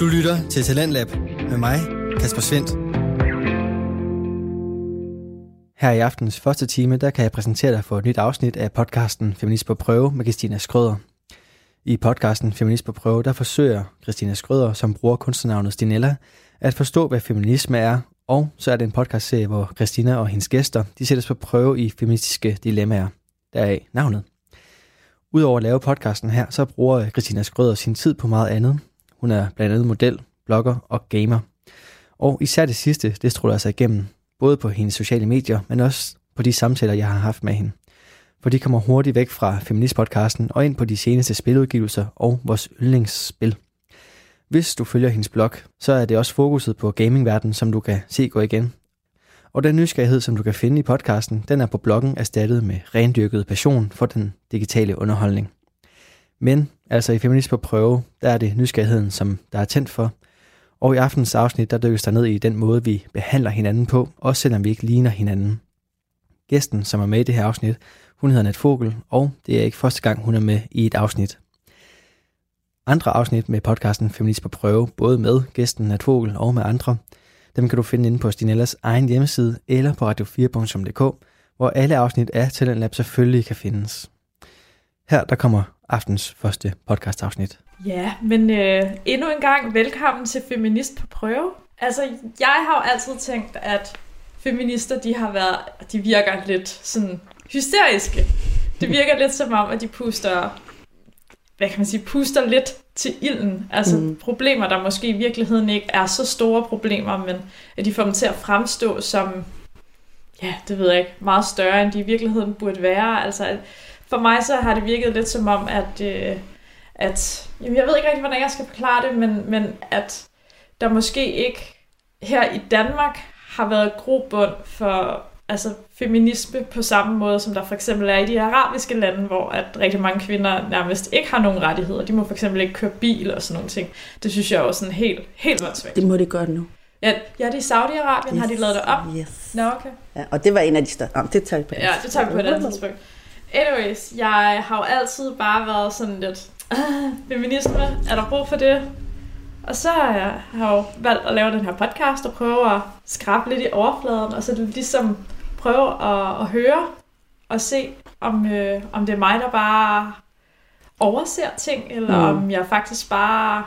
Du lytter til Talentlab med mig, Kasper Svendt. Her i aftens første time, der kan jeg præsentere dig for et nyt afsnit af podcasten Feminist på prøve med Christina Skrøder. I podcasten Feminist på prøve, der forsøger Christina Skrøder, som bruger kunstnernavnet Stinella, at forstå, hvad feminisme er, og så er det en podcastserie, hvor Christina og hendes gæster, de sættes på prøve i feministiske dilemmaer. Deraf navnet. Udover at lave podcasten her, så bruger Christina Skrøder sin tid på meget andet. Hun er blandt andet model, blogger og gamer. Og især det sidste, det stråler sig igennem, både på hendes sociale medier, men også på de samtaler, jeg har haft med hende. For de kommer hurtigt væk fra Feminist-podcasten og ind på de seneste spiludgivelser og vores yndlingsspil. Hvis du følger hendes blog, så er det også fokuset på gamingverdenen, som du kan se gå igen. Og den nysgerrighed, som du kan finde i podcasten, den er på bloggen erstattet med rendyrket passion for den digitale underholdning. Men altså i Feminist på prøve, der er det nysgerrigheden, som der er tændt for. Og i aftens afsnit, der dykkes der ned i den måde, vi behandler hinanden på, også selvom vi ikke ligner hinanden. Gæsten, som er med i det her afsnit, hun hedder Nat Fogel, og det er ikke første gang, hun er med i et afsnit. Andre afsnit med podcasten Feminist på prøve, både med gæsten Nat Fogel og med andre, dem kan du finde inde på Stinellas egen hjemmeside eller på radio4.dk, hvor alle afsnit af Talentlab selvfølgelig kan findes. Her der kommer aftens første podcast afsnit. Ja, men øh, endnu en gang velkommen til Feminist på prøve. Altså, jeg har jo altid tænkt, at feminister, de har været, de virker lidt sådan hysteriske. Det virker lidt som om, at de puster, hvad kan man sige, puster lidt til ilden. Altså mm. problemer, der måske i virkeligheden ikke er så store problemer, men at de får dem til at fremstå som, ja, det ved jeg ikke, meget større, end de i virkeligheden burde være. Altså, for mig så har det virket lidt som om, at, øh, at jamen, jeg ved ikke rigtig, hvordan jeg skal forklare det, men, men at der måske ikke her i Danmark har været grobund for altså feminisme på samme måde, som der for eksempel er i de arabiske lande, hvor at rigtig mange kvinder nærmest ikke har nogen rettigheder. De må for eksempel ikke køre bil og sådan nogle ting. Det synes jeg er jo sådan helt, helt voldssvagt. Det må de gøre nu. Ja, ja det er i Saudi-Arabien, yes. har de lavet det op. Yes. Nå, okay. Ja, og det var en af de største. det tager vi på Ja, det tager vi på et andet tidspunkt. Anyways, jeg har jo altid bare været sådan lidt, ah, feminisme, er der brug for det? Og så har jeg jo valgt at lave den her podcast og prøve at skrabe lidt i overfladen, og så ligesom prøve at, at høre og se, om, øh, om det er mig, der bare overser ting, eller mm. om jeg faktisk bare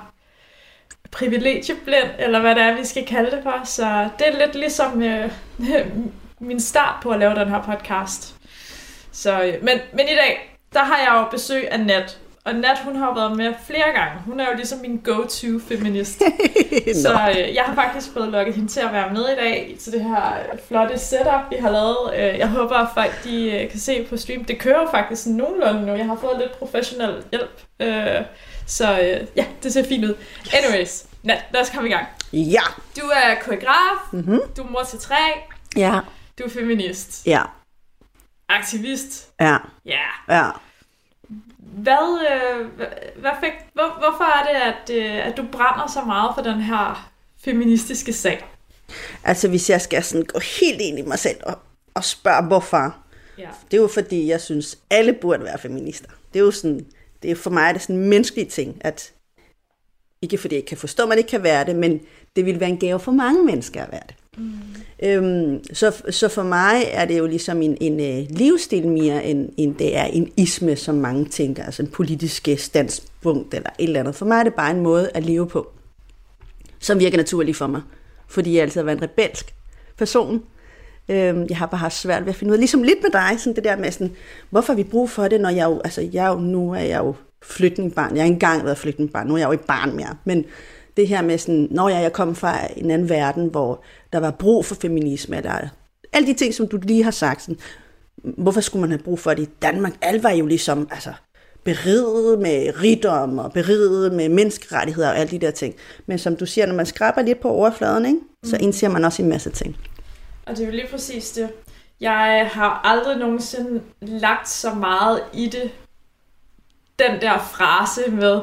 privilegieblind, eller hvad det er, vi skal kalde det for. Så det er lidt ligesom øh, min start på at lave den her podcast. Så, øh, men, men i dag, der har jeg jo besøg af Nat, og Nat, hun har været med flere gange. Hun er jo ligesom min go-to feminist. så øh, jeg har faktisk fået lukket hende til at være med i dag til det her flotte setup, vi har lavet. Øh, jeg håber, at folk de, øh, kan se på stream. Det kører faktisk nogenlunde nu. Jeg har fået lidt professionel hjælp. Øh, så øh, ja, det ser fint ud. Yes. Anyways, Nat, lad os komme i gang. Ja. Du er koreograf. Mm-hmm. Du er mor til tre. Ja. Du er feminist. Ja. Aktivist. Ja. Ja. Ja. Hvad, øh, hvad fik, hvor, hvorfor er det, at, øh, at du brænder så meget for den her feministiske sag? Altså, hvis jeg skal sådan gå helt ind i mig selv og, og spørge, hvorfor, Ja. det er jo fordi, jeg synes, alle burde være feminister. Det er jo sådan, det er for mig er det sådan en menneskelig ting, at ikke fordi jeg ikke kan forstå, at man ikke kan være det, men det vil være en gave for mange mennesker at være det. Mm. Øhm, så, så for mig er det jo ligesom en, en uh, livsstil mere, end, end det er en isme, som mange tænker, altså en politisk øh, standspunkt eller et eller andet. For mig er det bare en måde at leve på, som virker naturlig for mig, fordi jeg altid har været en rebelsk person. Øhm, jeg har bare haft svært ved at finde ud af, ligesom lidt med dig, sådan det der med sådan, hvorfor har vi brug for det, når jeg jo, altså jeg jo, nu er jeg jo flygtningbarn. jeg har engang været flygtningbarn, nu er jeg jo ikke barn mere, men det her med sådan, når jeg, jeg kom fra en anden verden, hvor der var brug for feminisme, eller alle de ting, som du lige har sagt, sådan, hvorfor skulle man have brug for det i Danmark? Alle var jo ligesom, altså, beriget med rigdom og beriget med menneskerettigheder og alle de der ting. Men som du siger, når man skraber lidt på overfladen, ikke, så indser man også en masse ting. Og det er jo lige præcis det. Jeg har aldrig nogensinde lagt så meget i det, den der frase med,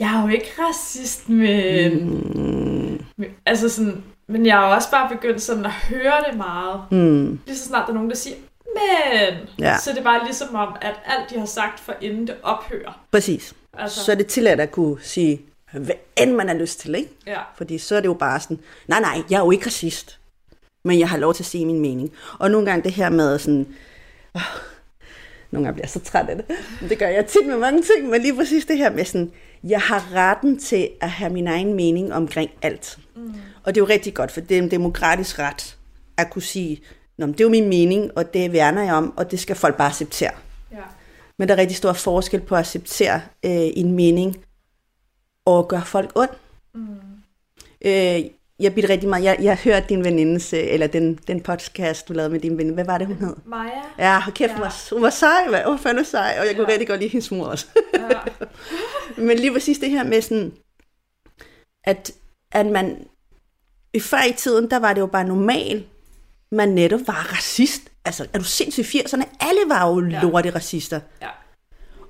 jeg er jo ikke racist, men... Mm. men altså sådan, men jeg har jo også bare begyndt sådan at høre det meget. Mm. Lige så snart der er nogen, der siger, men... Ja. Så det er bare ligesom om, at alt de har sagt for inden det ophører. Præcis. Altså, Så er det tilladt at kunne sige, hvad end man har lyst til, ikke? Ja. Fordi så er det jo bare sådan, nej, nej, jeg er jo ikke racist, men jeg har lov til at sige min mening. Og nogle gange det her med sådan, åh, nogle gange bliver jeg så træt af det. Det gør jeg tit med mange ting, men lige præcis det her med sådan, jeg har retten til at have min egen mening omkring alt. Mm. Og det er jo rigtig godt, for det er en demokratisk ret at kunne sige, Nå, men det er jo min mening, og det værner jeg om, og det skal folk bare acceptere. Ja. Men der er rigtig stor forskel på at acceptere øh, en mening og gøre folk ondt. Mm. Øh, jeg bliver rigtig meget, jeg, jeg hørte din venindes, øh, eller den, den podcast, du lavede med din veninde, hvad var det, hun hed? Maja? Ja, hold kæft, ja. Hun, var, hun var sej, hvad? hun var fandme sej, og jeg kunne Ja. rigtig godt lide hendes mor også. Ja. Men lige præcis det her med sådan, at, at man, i før i tiden, der var det jo bare normalt, man netop var racist. Altså, er du sindssygt 80'erne? Alle var jo ja. lorte racister. ja.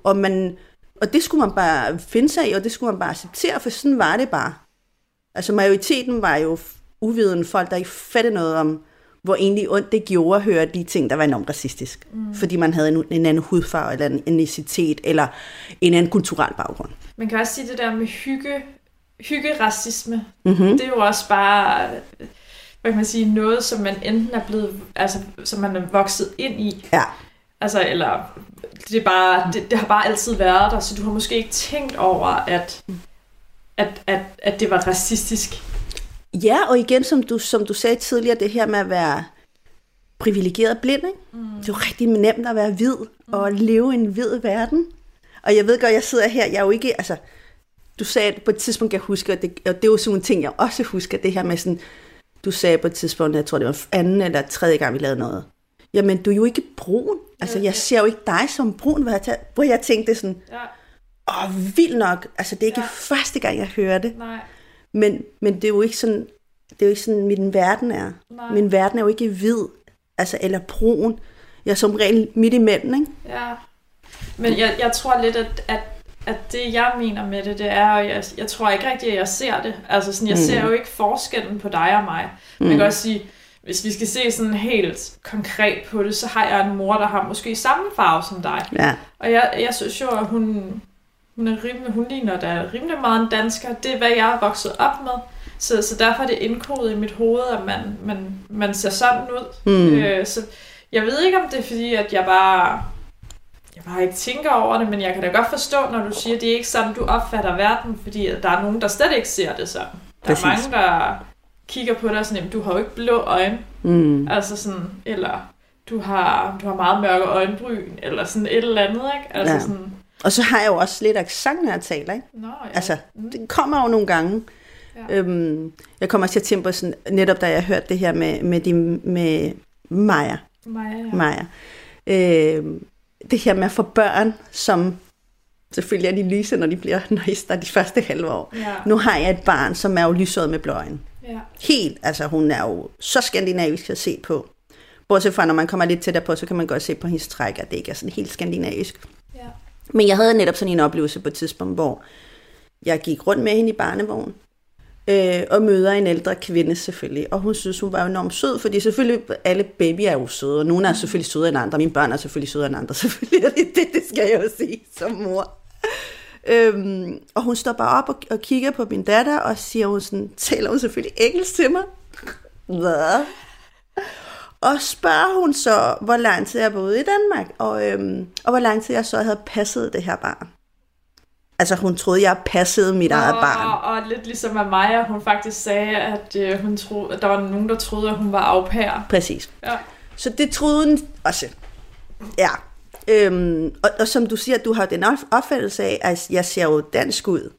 Og, man, og det skulle man bare finde sig i, og det skulle man bare acceptere, for sådan var det bare. Altså majoriteten var jo uvidende folk, der ikke fattede noget om, hvor egentlig ondt det gjorde at høre de ting, der var enormt racistisk. Mm. Fordi man havde en, en anden hudfarve, eller en etnicitet, eller en anden kulturel baggrund. Man kan også sige det der med hygge, hyggeracisme. Mm-hmm. Det er jo også bare, hvad kan man sige, noget, som man enten er blevet, altså, som man er vokset ind i. Ja. Altså, eller det, er bare, det, det har bare altid været der, så du har måske ikke tænkt over, at, at, at, at det var racistisk. Ja, og igen, som du, som du sagde tidligere, det her med at være privilegeret blind, ikke? Mm. det er jo rigtig nemt at være hvid, og leve i en hvid verden. Og jeg ved godt, jeg sidder her, jeg er jo ikke, altså, du sagde at på et tidspunkt, jeg husker, og det, og det er jo sådan nogle ting, jeg også husker, det her med sådan, du sagde på et tidspunkt, jeg tror det var anden eller tredje gang, vi lavede noget. Jamen, du er jo ikke brun. Altså, jeg ser jo ikke dig som brun, hvor jeg, hvor jeg tænkte sådan, Ja, åh, vildt nok. Altså, det er ikke Ja. første gang, jeg hører det. nej, Men, men det er jo ikke sådan, det er jo ikke sådan, min verden er. Nej. Min verden er jo ikke hvid, altså, eller brun. Jeg er som regel midt imellem, ikke? ja. Men jeg, jeg tror lidt, at, at, at det, jeg mener med det, det er, og jeg, jeg tror ikke rigtigt, at jeg ser det. Altså sådan, jeg mm. ser jo ikke forskellen på dig og mig. Mm. Man kan også sige, hvis vi skal se sådan helt konkret på det, så har jeg en mor, der har måske samme farve som dig. Ja. Og jeg, jeg synes jo, at hun, hun, er rimelig, hun ligner da rimelig meget en dansker. Det er, hvad jeg er vokset op med. Så, så derfor er det indkodet i mit hoved, at man, man, man ser sådan ud. Mm. Øh, så jeg ved ikke, om det er fordi, at jeg bare, jeg bare ikke tænker over det, men jeg kan da godt forstå, når du siger, at det er ikke sådan, du opfatter verden, fordi der er nogen, der slet ikke ser det sådan. Der Præcis. er mange, der kigger på dig og sådan, "Jamen, du har jo ikke blå øjne. Mm. Altså sådan, eller du har, du har meget mørke øjenbryn, eller sådan et eller andet, ikke? Altså Ja. sådan, Og så har jeg jo også lidt accent, når jeg taler, ikke? nå ja. Altså, det kommer jo nogle gange. Ja. Øhm, jeg kommer til at tænke på sådan, netop da jeg hørte det her med, med, de, med Maja. Maja, ja. Maja. Øhm, det her med at få børn, som selvfølgelig er de lyse, når de bliver når de første halve år. Ja. Nu har jeg et barn, som er jo lysøjet med blå øjne. ja. Helt, altså hun er jo så skandinavisk at se på. Bortset fra, når man kommer lidt tættere på, så kan man godt se på hendes træk, at det ikke er sådan helt skandinavisk. Men jeg havde netop sådan en oplevelse på et tidspunkt, hvor jeg gik rundt med hende i barnevogn, øh, og møder en ældre kvinde selvfølgelig. Og hun synes, hun var enormt sød, fordi selvfølgelig, alle babyer er jo søde, og nogle er selvfølgelig sødere end andre. Mine børn er selvfølgelig sødere end andre, selvfølgelig. er Det, det, det skal jeg jo sige som mor. Øhm, og hun står bare op og, og kigger på min datter, og siger hun sådan, taler hun selvfølgelig engelsk til mig. Hvad? Og spørger hun så, hvor lang tid jeg boede i Danmark, og, øhm, og hvor lang tid jeg så havde passet det her barn. Altså hun troede, jeg passede mit eget barn. Og, og lidt ligesom at Maja, hun faktisk sagde, at, øh, hun troede, at der var nogen, der troede, at hun var au pair. Præcis. Ja. Så det troede hun også. Ja. Øhm, og, og som du siger, du har den op- opfattelse af, at jeg ser jo dansk ud.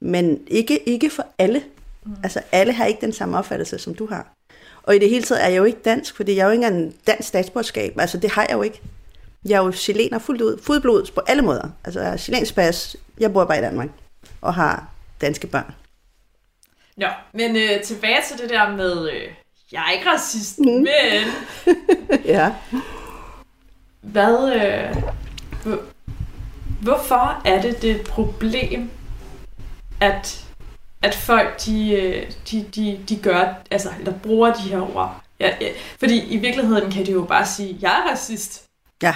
Men ikke, ikke for alle. Mm. Altså alle har ikke den samme opfattelse, som du har. Og i det hele taget er jeg jo ikke dansk, fordi jeg er jo ikke engang dansk statsborgerskab. Altså det har jeg jo ikke. Jeg er jo chilener fuldt ud, fuldblods på alle måder. Altså jeg er chilensk pas, jeg bor bare i Danmark og har danske børn. Nå, men øh, tilbage til det der med, øh, jeg er ikke racist, Mm. men Ja. hvad, øh, hvor, hvorfor er det det et problem, at, at folk, de, øh, de, de, de gør, altså, eller bruger de her ord? Ja, ja, fordi i virkeligheden kan de jo bare sige, jeg er racist. Ja.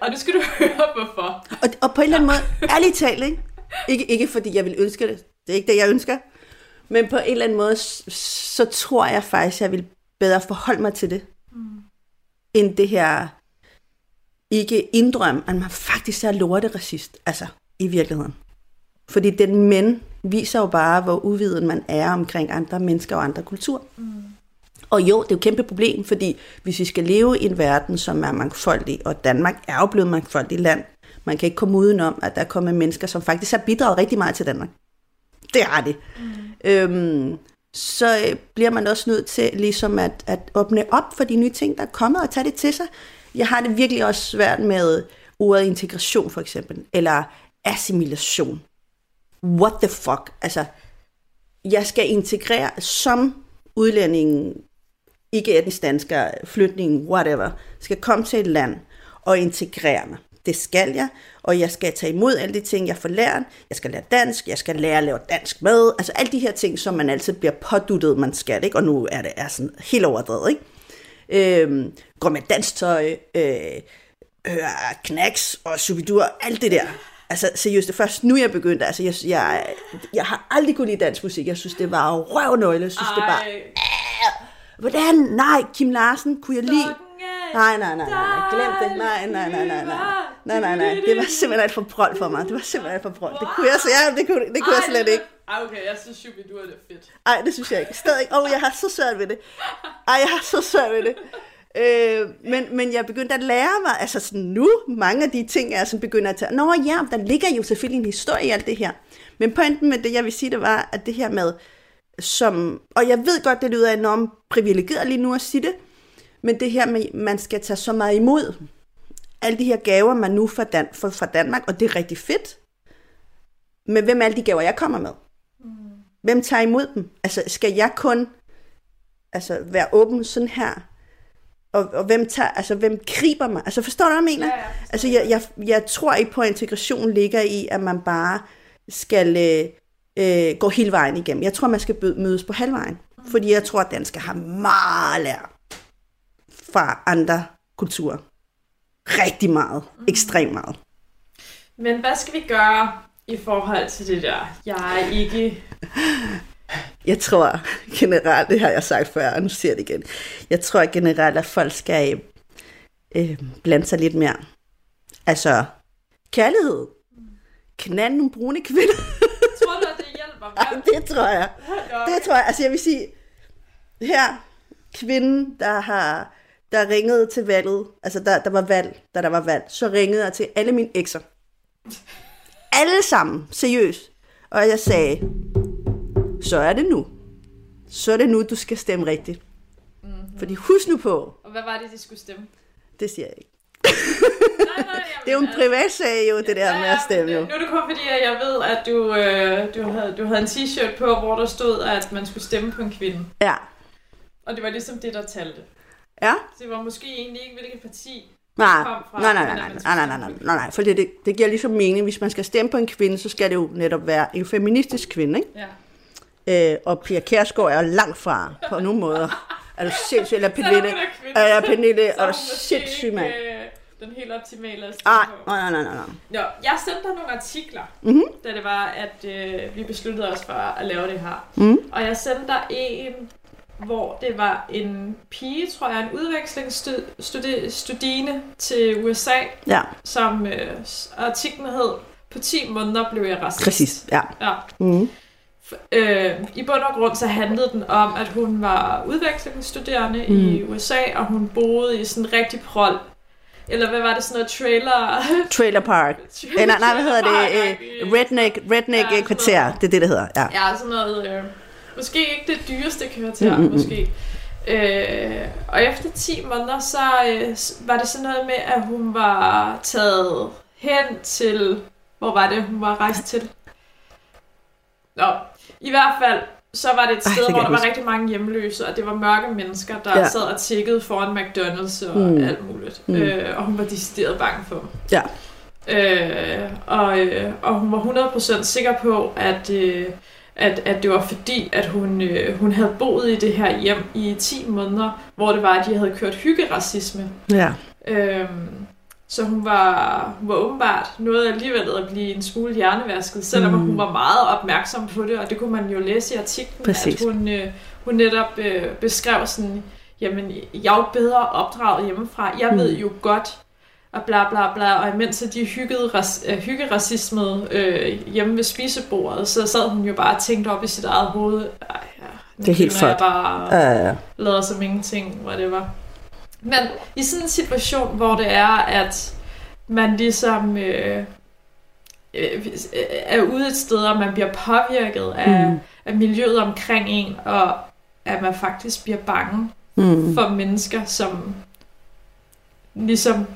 Og det skal du høre, hvorfor. Og, og på en eller anden måde, ærligt talt, ikke? Ikke, ikke fordi jeg vil ønske det, Det er ikke det, jeg ønsker. Men på en eller anden måde, så tror jeg faktisk, jeg vil bedre forholde mig til det, mm. end det her ikke indrømme, at man faktisk er lorteracist, altså i virkeligheden. Fordi den mænd viser jo bare, hvor uviden man er omkring andre mennesker og andre kulturer. Mm. Og jo, det er jo et kæmpe problem, fordi hvis vi skal leve i en verden, som er mangfoldig, og Danmark er jo blevet mangfoldig land, man kan ikke komme udenom, at der er kommet mennesker, som faktisk har bidraget rigtig meget til Danmark. Det har det. Mm. Øhm, så øh, bliver man også nødt til ligesom at, at åbne op for de nye ting, der er kommet, og tage det til sig. Jeg har det virkelig også svært med ordet integration, for eksempel, eller assimilation. What the fuck? Altså, jeg skal integrere som udlændingen, ikke etnisk dansker, flytning, whatever, skal komme til et land og integrere mig. Det skal jeg, og jeg skal tage imod alle de ting, jeg får lært. Jeg skal lære dansk, jeg skal lære at lave dansk mad. Altså alle de her ting, som man altid bliver påduttet, man skal, ikke? Og nu er det er sådan helt overdrevet, ikke? Øhm, går med dansk tøj, øh, øh, knacks og subidur, alt det der. Altså seriøst, det først nu, jeg begyndte. Altså, jeg, jeg, jeg har aldrig kunnet lide dansk musik. Jeg synes, det var røvnøgle. Jeg synes, Ej. det var... Æh, hvordan? Nej, Kim Larsen kunne jeg lide. Nej, nej, nej, nej, glem det. Nej, nej, nej, nej, nej. Nej, nej, nej. Det var simpelthen et forbrøl for mig. Det var simpelthen et forbrøl. Det kunne jeg, så, ja, det kunne, det kunne jeg slet ikke. Ej, okay, jeg synes du er det fedt. Ej, det synes jeg ikke. Stadig. Åh, oh, jeg har så svært ved det. Ej, jeg har så svært ved det. Øh, men, men jeg begyndte at lære mig, altså sådan nu, mange af de ting, jeg sådan begynder at tage. Nå ja, der ligger jo selvfølgelig en historie i alt det her. Men pointen med det, jeg vil sige, det var, at det her med, som, og jeg ved godt, det lyder enormt privilegeret lige nu at sige det, men det her med, man skal tage så meget imod alle de her gaver, man nu får, Dan- får fra Danmark, og det er rigtig fedt. Men hvem er alle de gaver, jeg kommer med? Mm. Hvem tager imod dem? Altså, skal jeg kun altså, være åben sådan her? Og, og hvem, tager, altså, hvem griber mig? Altså, forstår du, hvad jeg mener? Ja, ja, altså, jeg, jeg, jeg tror ikke på, at integration ligger i, at man bare skal øh, øh, gå hele vejen igennem. Jeg tror, man skal mødes på halvvejen. Mm. Fordi jeg tror, at danskere har meget at lære fra andre kulturer. Rigtig meget. Mm. Ekstremt meget. Men hvad skal vi gøre i forhold til det der? Jeg er ikke... Jeg tror generelt, det har jeg sagt før, og nu siger jeg det igen. Jeg tror generelt, at folk skal øh, blande sig lidt mere. Altså, kærlighed. Knald nogle brune kvinder. tror du, at det hjælper? Ej, det tror jeg. Det tror jeg. Altså, jeg vil sige, her, kvinden, der har der ringede til valget, altså der, der var valg, da der var valg, så ringede jeg til alle mine ekser. Alle sammen, seriøst. Og jeg sagde, så er det nu. Så er det nu, du skal stemme rigtigt. Mm-hmm. Fordi husk nu på. Og hvad var det, de skulle stemme? Det siger jeg ikke. nej, nej, det er jo en privat sag jo, det der ja, med at stemme jo. Nu er det kun fordi, at jeg ved, at du, øh, du, havde, du havde en t-shirt på, hvor der stod, at man skulle stemme på en kvinde. Ja. Og det var ligesom det, der talte. Ja. Det var måske egentlig ikke, hvilket parti Nej, nej, nej, nej, nej, nej, nej, nej, nej, for det, det giver ligesom mening, hvis man skal stemme på en kvinde, så skal det jo netop være en feministisk kvinde, ikke? Ja. Øh, og Pia Kærsgaard er langt fra på nogle måder. Er du sindssyg, eller Pernille? Er du Pernille? Er du sindssyg, mand? den helt optimale ah, nej, nej, nej, nej. Jo, jeg sendte dig nogle artikler, mm-hmm. da det var, at øh, vi besluttede os for at lave det her. Mm. Og jeg sendte dig en hvor det var en pige, tror jeg, en udvekslingsstuderende til USA, ja. som øh, artiklen hed, på 10 måneder blev jeg racist. Præcis, ja. ja. Mm. Øh, I bund og grund så handlede den om, at hun var udvekslingsstuderende mm. i USA, og hun boede i sådan en rigtig prol eller hvad var det, sådan noget trailer... Trailer park. trailer, nej, nej, hvad hedder det? Uh, redneck, redneck ja, kvarter. Det er det, det hedder. Ja, ja sådan noget... Øh, Måske ikke det dyreste kvarter, mm-hmm. måske. Øh, og efter 10 måneder, så øh, var det sådan noget med, at hun var taget hen til... Hvor var det, hun var rejst til? Nå, i hvert fald, så var det et sted, Ej, det hvor der var rigtig mange hjemløse, og det var mørke mennesker, der ja. sad og tikkede foran McDonald's og mm. alt muligt. Mm. Øh, og hun var decideret bange for dem. Ja. Øh, og, øh, og hun var 100% sikker på, at... Øh, at, at det var fordi, at hun, øh, hun havde boet i det her hjem i 10 måneder, hvor det var, at de havde kørt hyggeracisme. Ja. Øhm, Så hun var, hun var åbenbart noget alligevel at blive en smule hjernevasket, selvom mm. hun var meget opmærksom på det, og det kunne man jo læse i artiklen, Præcis. at hun, øh, hun netop øh, beskrev sådan, jamen, jeg er jo bedre opdraget hjemmefra, jeg mm. ved jo godt, og bla bla bla, og imens de hyggede, ras, øh, hyggeracismet øh, hjemme ved spisebordet, så sad hun jo bare og tænkte op i sit eget hoved, Ej, ja, Det er helt jeg bare Ja, ja. lader som ingenting, hvor det var. Men i sådan en situation, hvor det er, at man ligesom øh, øh, er ude et sted, og man bliver påvirket af, Mm. af miljøet omkring en, og at man faktisk bliver bange Mm. for mennesker, som ligesom,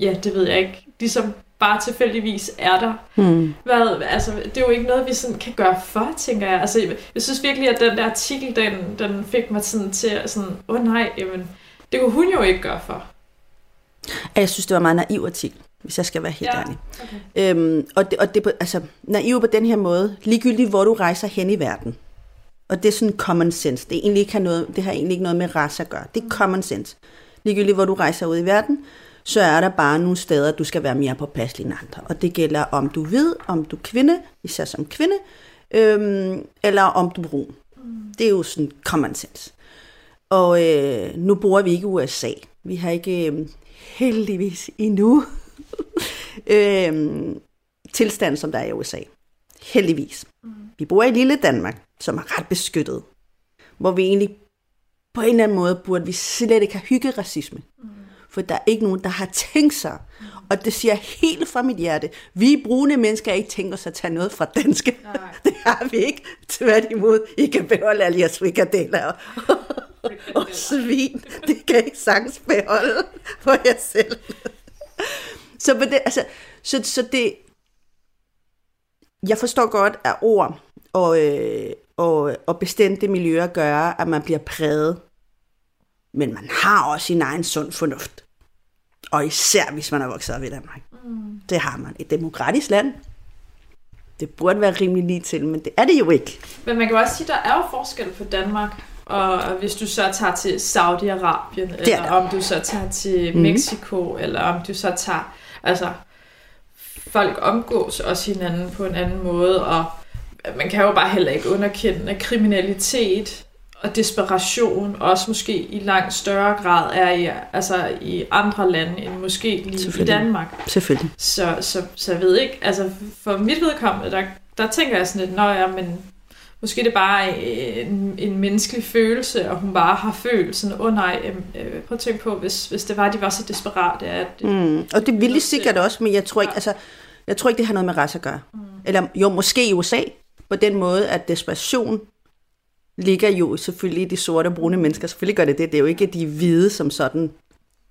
ja, det ved jeg ikke, ligesom bare tilfældigvis er der. Mm. Hvad, altså, det er jo ikke noget, vi sådan kan gøre for, tænker jeg. Altså, jeg- jeg synes virkelig, at den der artikel, den, den fik mig sådan til at sådan, åh oh, nej, jamen, det kunne hun jo ikke gøre for. Jeg synes, det var en meget naiv artikel, hvis jeg skal være helt Ja. ærlig. Okay. Øhm, og det, og det, altså, naiv på den her måde, ligegyldigt hvor du rejser hen i verden. Og det er sådan common sense. Det, er egentlig ikke har noget, det har egentlig ikke noget med race at gøre. Det er common sense. Ligegyldigt hvor du rejser ud i verden, så er der bare nogle steder, du skal være mere påpasselig end andre. Og det gælder om du ved, om du er kvinde, især som kvinde, øhm, eller om du er brun. Det er jo sådan common sense. Og øh, nu bor vi ikke i USA. Vi har ikke øh, heldigvis endnu øh, tilstand, som der er i USA. Heldigvis. Vi bor i lille Danmark, som er ret beskyttet. Hvor vi egentlig på en eller anden måde burde vi slet ikke have hyggeracisme. For der er ikke nogen, der har tænkt sig. Og det siger helt fra mit hjerte. Vi brune mennesker ikke tænkt os at tage noget fra danske. Nej. Det har vi ikke. Tværtimod, I kan beholde alle jeres frikadeller og, svin. Det kan I sagtens beholde for jer selv. Så, det, altså, så, så det... Jeg forstår godt, at ord og, øh, og, og bestemte miljøer gør, at man bliver præget. Men man har også sin egen sund fornuft. Og især hvis man er vokset op i Danmark. Mm. Det har man. Et demokratisk land. Det burde være rimelig lige til, men det er det jo ikke. Men man kan også sige, at der er jo forskel på Danmark, og hvis du så tager til Saudi-Arabien, er eller der. om du så tager til Mhm. Mexico, eller om du så tager... Altså, folk omgås også hinanden på en anden måde, og man kan jo bare heller ikke underkende, at kriminalitet og desperation også måske i langt større grad er i, altså i andre lande end måske lige i. Danmark. Selvfølgelig. Så, så, så jeg ved ikke, altså for mit vedkommende, der, der tænker jeg sådan lidt, nå ja, men måske det er bare en, en menneskelig følelse, og hun bare har følt sådan, åh oh, nej, øh, øh, prøv at tænke på, hvis, hvis det var, at de var så desperate, at Mm. Og det vil de Nødt sikkert til- også, men jeg tror ikke, Ja. altså, jeg tror ikke, det har noget med race at gøre. Mm. Eller jo, måske i USA, på den måde, at desperation ligger jo selvfølgelig i de sorte og brune mennesker. Selvfølgelig gør det det. Det er jo ikke de hvide som sådan.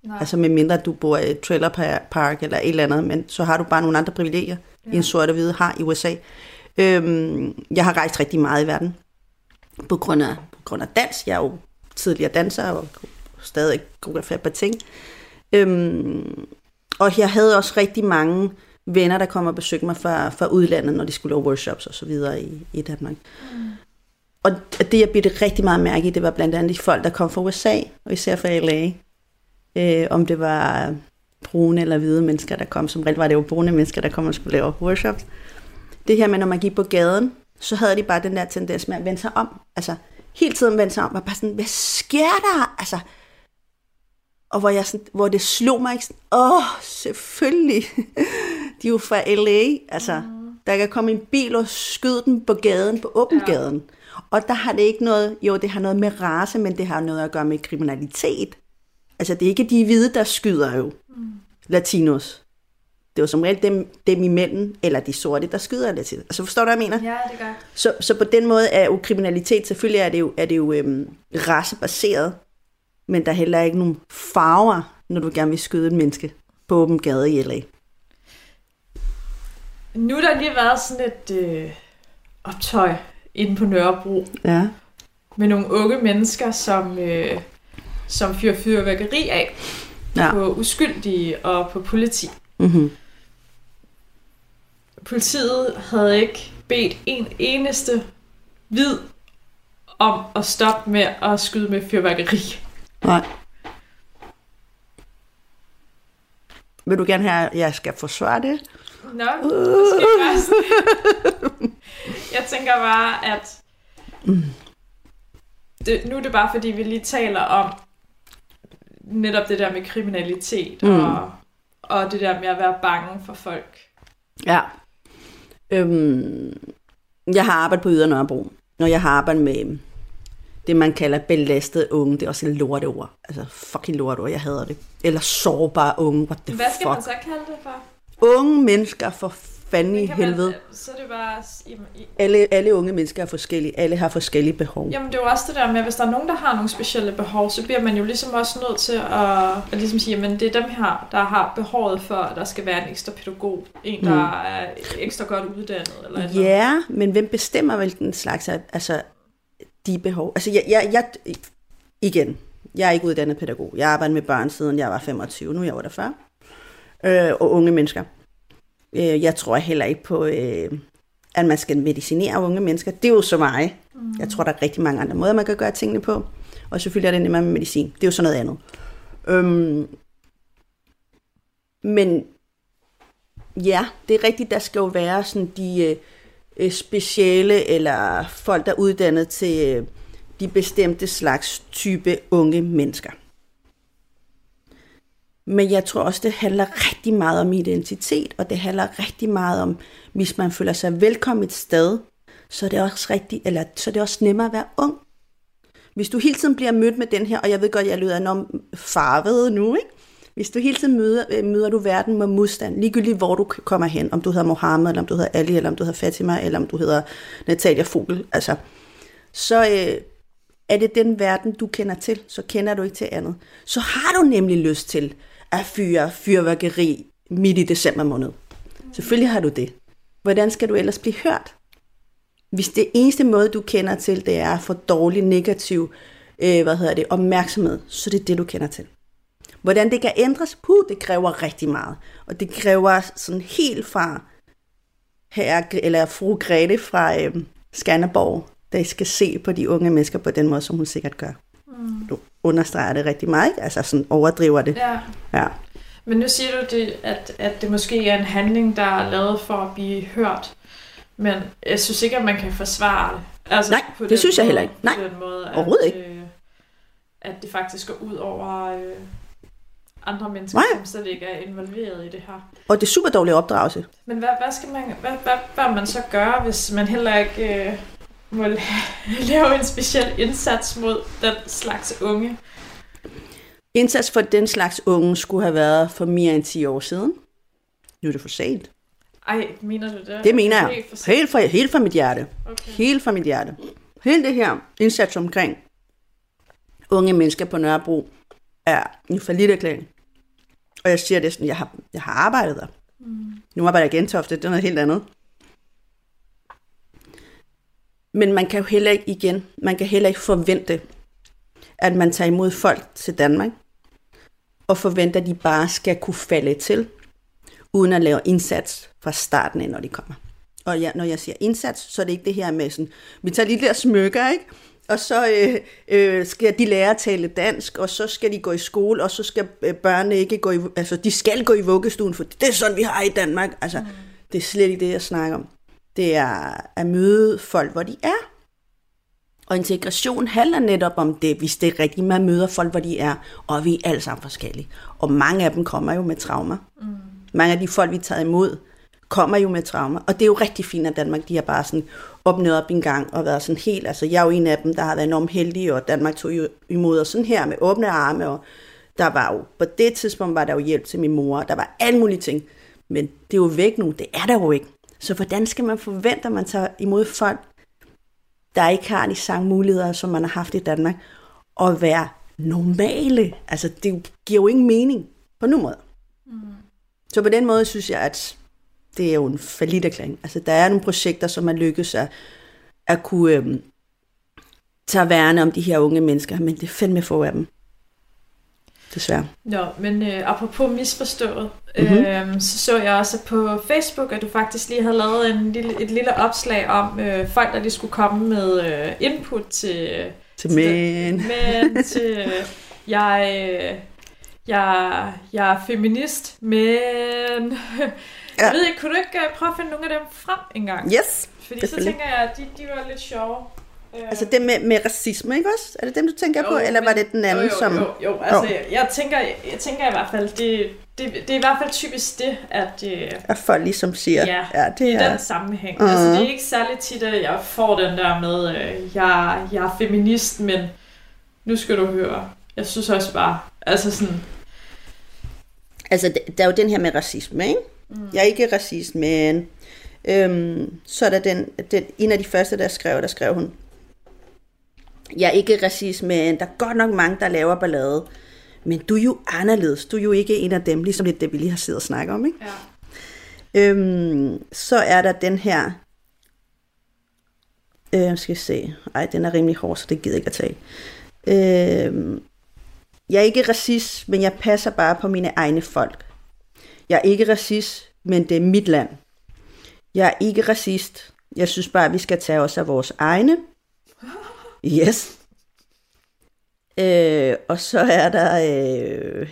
nej, Altså med mindre du bor i et trailer par- park eller et eller andet, men så har du bare nogle andre privilegier, ja. en sort og hvide har i USA. Øhm, jeg har rejst rigtig meget i verden på grund af, på grund af dans. Jeg er jo tidligere danser og stadig koreograferer på ting. Øhm, og jeg havde også rigtig mange venner, der kom og besøgte mig fra, fra udlandet, når de skulle lave workshops og så videre i, i Danmark. Mm. Og det, jeg blev rigtig meget mærke i, det var blandt andet de folk, der kom fra USA, og især fra LA. Øh, om det var brune eller hvide mennesker, der kom. Som regel var det jo brune mennesker, der kom og skulle lave workshops. Det her med, når man gik på gaden, så havde de bare den der tendens med at vende sig om. Altså, hele tiden vende sig om, var bare sådan, hvad sker der? Altså, og hvor, jeg sådan, hvor det slog mig ikke sådan, åh, selvfølgelig. De er jo fra LA, altså. Der kan komme en bil og skyde den på gaden, på åben Ja. gaden. Og der har det ikke noget, jo, det har noget med race, men det har noget at gøre med kriminalitet. Altså, det er ikke de hvide, der skyder jo. Mm. Latinos. Det er jo som regel dem, dem imellem, eller de sorte, der skyder latinos. Altså, forstår du, hvad jeg mener? ja, det gør Så, så på den måde er jo kriminalitet, selvfølgelig er det jo, er det jo øhm, racebaseret, men der er heller ikke nogen farver, når du gerne vil skyde et menneske på åben gade i LA. Nu har der lige været sådan et øh, optøj inde på Nørrebro, Ja. med nogle unge mennesker, som, øh, som fyrer fyrværkeri af Ja. på uskyldige og på politi. Mm-hmm. Politiet havde ikke bedt en eneste hvid om at stoppe med at skyde med fyrværkeri. Nej. Vil du gerne have, at jeg skal forsvare det? Nå, måske først. jeg tænker bare, at det, nu er det bare fordi, vi lige taler om netop det der med kriminalitet Mm. og, og det der med at være bange for folk. Ja. Øhm, jeg har arbejdet på Ydre Nørrebro, og jeg har arbejdet med det, man kalder belastede unge. Det er også et lorteord. Altså, fucking lorteord, jeg hader det. Eller sårbare unge, what the Hvad skal fuck. man så kalde det for? Unge mennesker, for fanden i kan man- helvede. så er det bare... Jamen, i- Alle, alle unge mennesker er forskellige. Alle har forskellige behov. Jamen, det er jo også det der med, at hvis der er nogen, der har nogle specielle behov, så bliver man jo ligesom også nødt til at, at ligesom sige, at det er dem her, der har behovet for, at der skal være en ekstra pædagog. En, der Mm. er ekstra godt uddannet. Eller. Ja, men hvem bestemmer hvilken slags af, altså de behov? Altså jeg, jeg, jeg, igen, jeg er ikke uddannet pædagog. Jeg har arbejdet med børn siden jeg var 25, nu er jeg 48. Øh, og unge mennesker. Øh, jeg tror heller ikke på, øh, at man skal medicinere unge mennesker. Det er jo så mig. Mm. Jeg tror, der er rigtig mange andre måder, man kan gøre tingene på. Og selvfølgelig er det nemmere med medicin. Det er jo sådan noget andet. Øhm, men ja, det er rigtigt, der skal jo være sådan de øh, øh, speciale eller folk, der er uddannet til øh, de bestemte slags type unge mennesker. Men jeg tror også, det handler rigtig meget om identitet, og det handler rigtig meget om, hvis man føler sig velkommen et sted, så er det også rigtig, eller så er det også nemmere at være ung. Hvis du hele tiden bliver mødt med den her, og jeg ved godt, jeg lyder enormt farvet nu, ikke? Hvis du hele tiden møder, øh, møder du verden med modstand, ligegyldigt hvor du kommer hen, om du hedder Mohammed, eller om du hedder Ali, eller om du hedder Fatima, eller om du hedder Natalia Fogel, altså, så øh, er det den verden, du kender til, så kender du ikke til andet. Så har du nemlig lyst til at fyre fyrværkeri midt i december måned. Selvfølgelig har du det. Hvordan skal du ellers blive hørt? Hvis det eneste måde, du kender til, det er for dårlig, negativ øh, hvad hedder det, opmærksomhed, så det er det, du kender til. Hvordan det kan ændres, puh, det kræver rigtig meget. Og det kræver sådan helt fra her, eller fru Grete fra øh, Skanderborg, der skal se på de unge mennesker på den måde, som hun sikkert gør. Mm. Understreger det rigtig meget, ikke? altså sådan overdriver det. Ja. Ja. Men nu siger du, det, at, at det måske er en handling, der er lavet for at blive hørt. Men jeg synes ikke, at man kan forsvare det. Altså, Nej, på det den synes jeg måde- heller ikke. Nej, på den måde, at, overhovedet ikke. Øh, at det faktisk går ud over øh, andre mennesker, Nej. som slet ikke er involveret i det her. Og det er super dårlig opdragelse. Men hvad, hvad skal man, hvad, hvad bør man så gøre, hvis man heller ikke øh, må la- lave en speciel indsats mod den slags unge? Indsats for den slags unge skulle have været for mere end 10 år siden. Nu er det for sent. Ej, mener du det? Det mener jeg. Helt for. Helt fra, helt fra mit hjerte. Okay. Helt fra mit hjerte. Hele det her indsats omkring unge mennesker på Nørrebro er en forlitterklæring. Og jeg siger det sådan, jeg har, jeg har arbejdet der. Mm. Nu arbejder jeg i Gentofte, det er noget helt andet. Men man kan jo heller ikke igen, man kan heller ikke forvente, at man tager imod folk til Danmark, og forventer, at de bare skal kunne falde til, uden at lave indsats fra starten af, når de kommer. Og ja, når jeg siger indsats, så er det ikke det her med sådan, vi tager lige der smykker, ikke? Og så øh, øh, skal de lære at tale dansk, og så skal de gå i skole, og så skal øh, børnene ikke gå i, altså de skal gå i vuggestuen, for det er sådan, vi har i Danmark. Altså, mm. det er slet ikke det, jeg snakker om. Det er at møde folk, hvor de er. Og integration handler netop om det, hvis det er rigtigt, man møder folk, hvor de er, og vi er alle sammen forskellige. Og mange af dem kommer jo med traumer. Mm. Mange af de folk, vi tager imod, kommer jo med traumer. Og det er jo rigtig fint, at Danmark de har bare sådan åbnet op en gang og været sådan helt, altså jeg er jo en af dem, der har været enormt heldig, og Danmark tog jo imod os sådan her med åbne arme, og der var jo, på det tidspunkt var der jo hjælp til min mor, der var alle mulige ting. Men det er jo væk nu, det er der jo ikke. Så hvordan skal man forvente, at man tager imod folk, der ikke har de samme muligheder, som man har haft i Danmark, og være normale? Altså, det giver jo ingen mening på nogen måde. Mm. Så på den måde synes jeg, at det er jo en falit erklæring. Altså, der er nogle projekter, som er lykkedes at, at kunne øhm, tage værne om de her unge mennesker, men det er fandme få af dem. Desværre. Nå, men øh, apropos misforstået, Mhm. mm-hmm. øh, så så jeg også på Facebook, at du faktisk lige havde lavet en lille, et lille opslag om øh, folk, der lige skulle komme med øh, input til... Til mænd. Men til... Øh, jeg... Øh, jeg, jeg er feminist, men jeg Ja. ved ikke, kunne du ikke øh, prøve at finde nogle af dem frem engang? Yes. Fordi så tænker jeg, at de, de var lidt sjove. Øh, Altså det med, med racisme, ikke også? Er det dem, du tænker på? Eller var det den anden, jo, jo, som... Jo, jo, altså jeg, jeg, tænker, jeg tænker i hvert fald, det, det, det er i hvert fald typisk det, at øh, At folk ligesom siger, Ja, ja det i er... den sammenhæng. Mhm. Altså det er ikke særlig tit, at jeg får den der med, øh, jeg, jeg er feminist, men nu skal du høre. Jeg synes også bare, altså sådan, Altså, der- der er jo den her med racisme, ikke? Mm. Jeg er ikke racist, men... Øhm, så er der den, den, en af de første, der skrev, der skrev hun, jeg er ikke racist, men der er godt nok mange, der laver ballade. Men du er jo anderledes. Du er jo ikke en af dem, ligesom lidt det, vi lige har siddet og snakket om. Ikke? ja. Øhm, så er der den her... Øh, skal vi se. Ej, den er rimelig hård, så det gider jeg ikke at tage. Øhm, jeg er ikke racist, men jeg passer bare på mine egne folk. Jeg er ikke racist, men det er mit land. Jeg er ikke racist. Jeg synes bare, at vi skal tage os af vores egne. Yes. Øh, og så er der... Øh,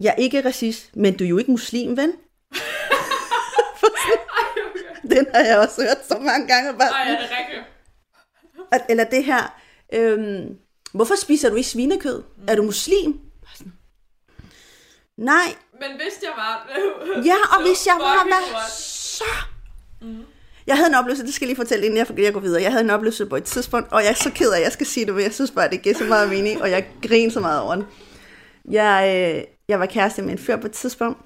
jeg er ikke racist, men du er jo ikke muslim, ven. Den har jeg også hørt så mange gange. Bare, Ej, er det rigtigt? eller det her, øhm, hvorfor spiser du ikke svinekød? Mm. Er du muslim? Nej, Men hvis jeg var... ja, og hvis jeg var, hvad så? Mm. Jeg havde en oplevelse, det skal jeg lige fortælle, inden jeg, jeg går videre. Jeg havde en oplevelse på et tidspunkt, og jeg er så ked af, at jeg skal sige det, men jeg synes bare, det giver så meget mening, og jeg griner så meget over den. Jeg, øh, jeg var kæreste med en fyr på et tidspunkt,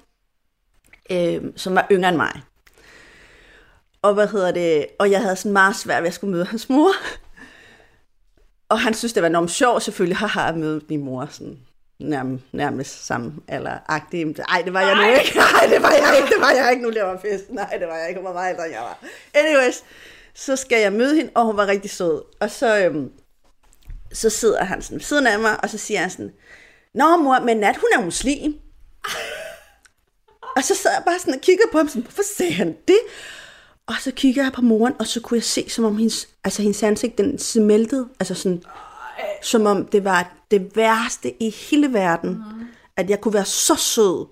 øh, som var yngre end mig. Og hvad hedder det? Og jeg havde sådan meget svært ved at skulle møde hans mor. Og han synes, det var enormt sjovt, selvfølgelig, haha, at møde min mor sådan nærmest, nærmest samme eller agtig. Ej, det var jeg nu ikke. Nej, det var jeg ikke. Det var jeg ikke. Nu laver fest. Nej, det var jeg ikke. Hun var meget ældre, end jeg var. Anyways, så skal jeg møde hende, og hun var rigtig sød. Og så, øhm, så sidder han sådan ved siden af mig, og så siger han sådan, Nå mor, men Nat, hun er muslim. og så sad jeg bare sådan og kiggede på ham, sådan, hvorfor sagde han det? Og så kigger jeg på moren, og så kunne jeg se, som om hendes, altså hendes ansigt, den smeltede. Altså sådan, som om det var det værste i hele verden, mm. at jeg kunne være så sød,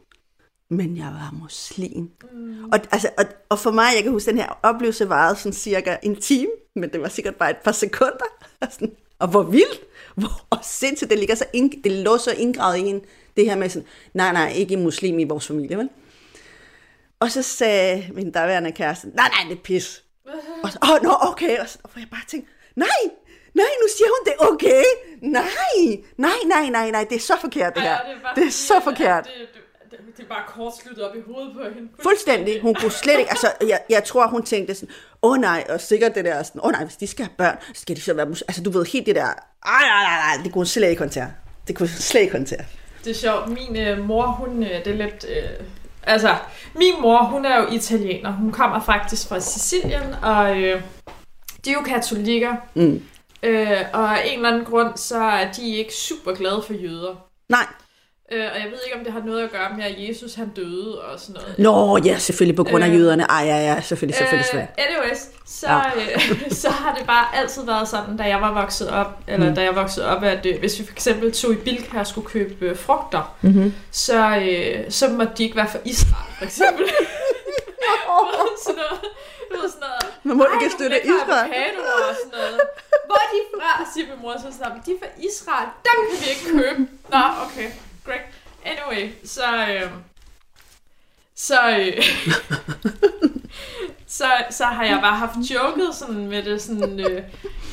men jeg var muslim. Mm. Og, altså, og, og for mig, jeg kan huske, den her oplevelse varede sådan cirka en time, men det var sikkert bare et par sekunder. Og, sådan, og hvor vildt, hvor og sindssygt, det, ligger så ind, det lå så indgravet i en, det her med sådan, nej, nej, ikke muslim i vores familie, vel? Og så sagde min daværende kæreste, nej, nej, det er pis. Og så, åh, oh, nå, okay. Og så og jeg bare tænkte, nej, nej, nu siger hun, det er okay. Nej, nej, nej, nej, nej, det er så forkert, det her. Ej, og bare Det er så forkert. Det, det, det, det er bare kortsluttet op i hovedet på hende. Fuldstændig. Hun kunne slet ikke, altså, jeg, jeg tror, hun tænkte sådan, åh oh, nej, og sikkert det der sådan, åh oh, nej, hvis de skal have børn, så skal de så være, mus-" altså du ved, helt det der, ej, nej, nej, nej, det kunne hun slet ikke håndtere. Det kunne hun slet ikke håndtere. Det er sjovt. Min øh, mor, hun, øh, det er lidt... Øh, altså, min mor, hun er jo italiener. Hun kommer faktisk fra Sicilien, og øh, de er jo katolikker. Mm. Øh, og af en eller anden grund, så er de ikke super glade for jøder. Nej. Øh, og jeg ved ikke, om det har noget at gøre med, at Jesus han døde og sådan noget. Nå, ja, selvfølgelig på grund af Øh. jøderne. Ej, ja, ja, selvfølgelig, selvfølgelig. selvfølgelig. Øh, anyways, så, Ja. ja. øh, så har det bare altid været sådan, da jeg var vokset op, eller mm. da jeg voksede op, at øh, hvis vi for eksempel tog i Bilka og skulle købe øh, frugter, Mm-hmm. så, øh, så måtte de ikke være fra Israel, for eksempel. sådan noget. Du ved, sådan noget. Man må "Ej, ikke støtte Israel." og sådan noget. Hvor er de fra, siger min mor så sådan, de er fra Israel, dem kan vi ikke købe. Nå, okay, great. Anyway, så, øh, så, øh, så, så har jeg bare haft joket sådan med det, sådan, øh,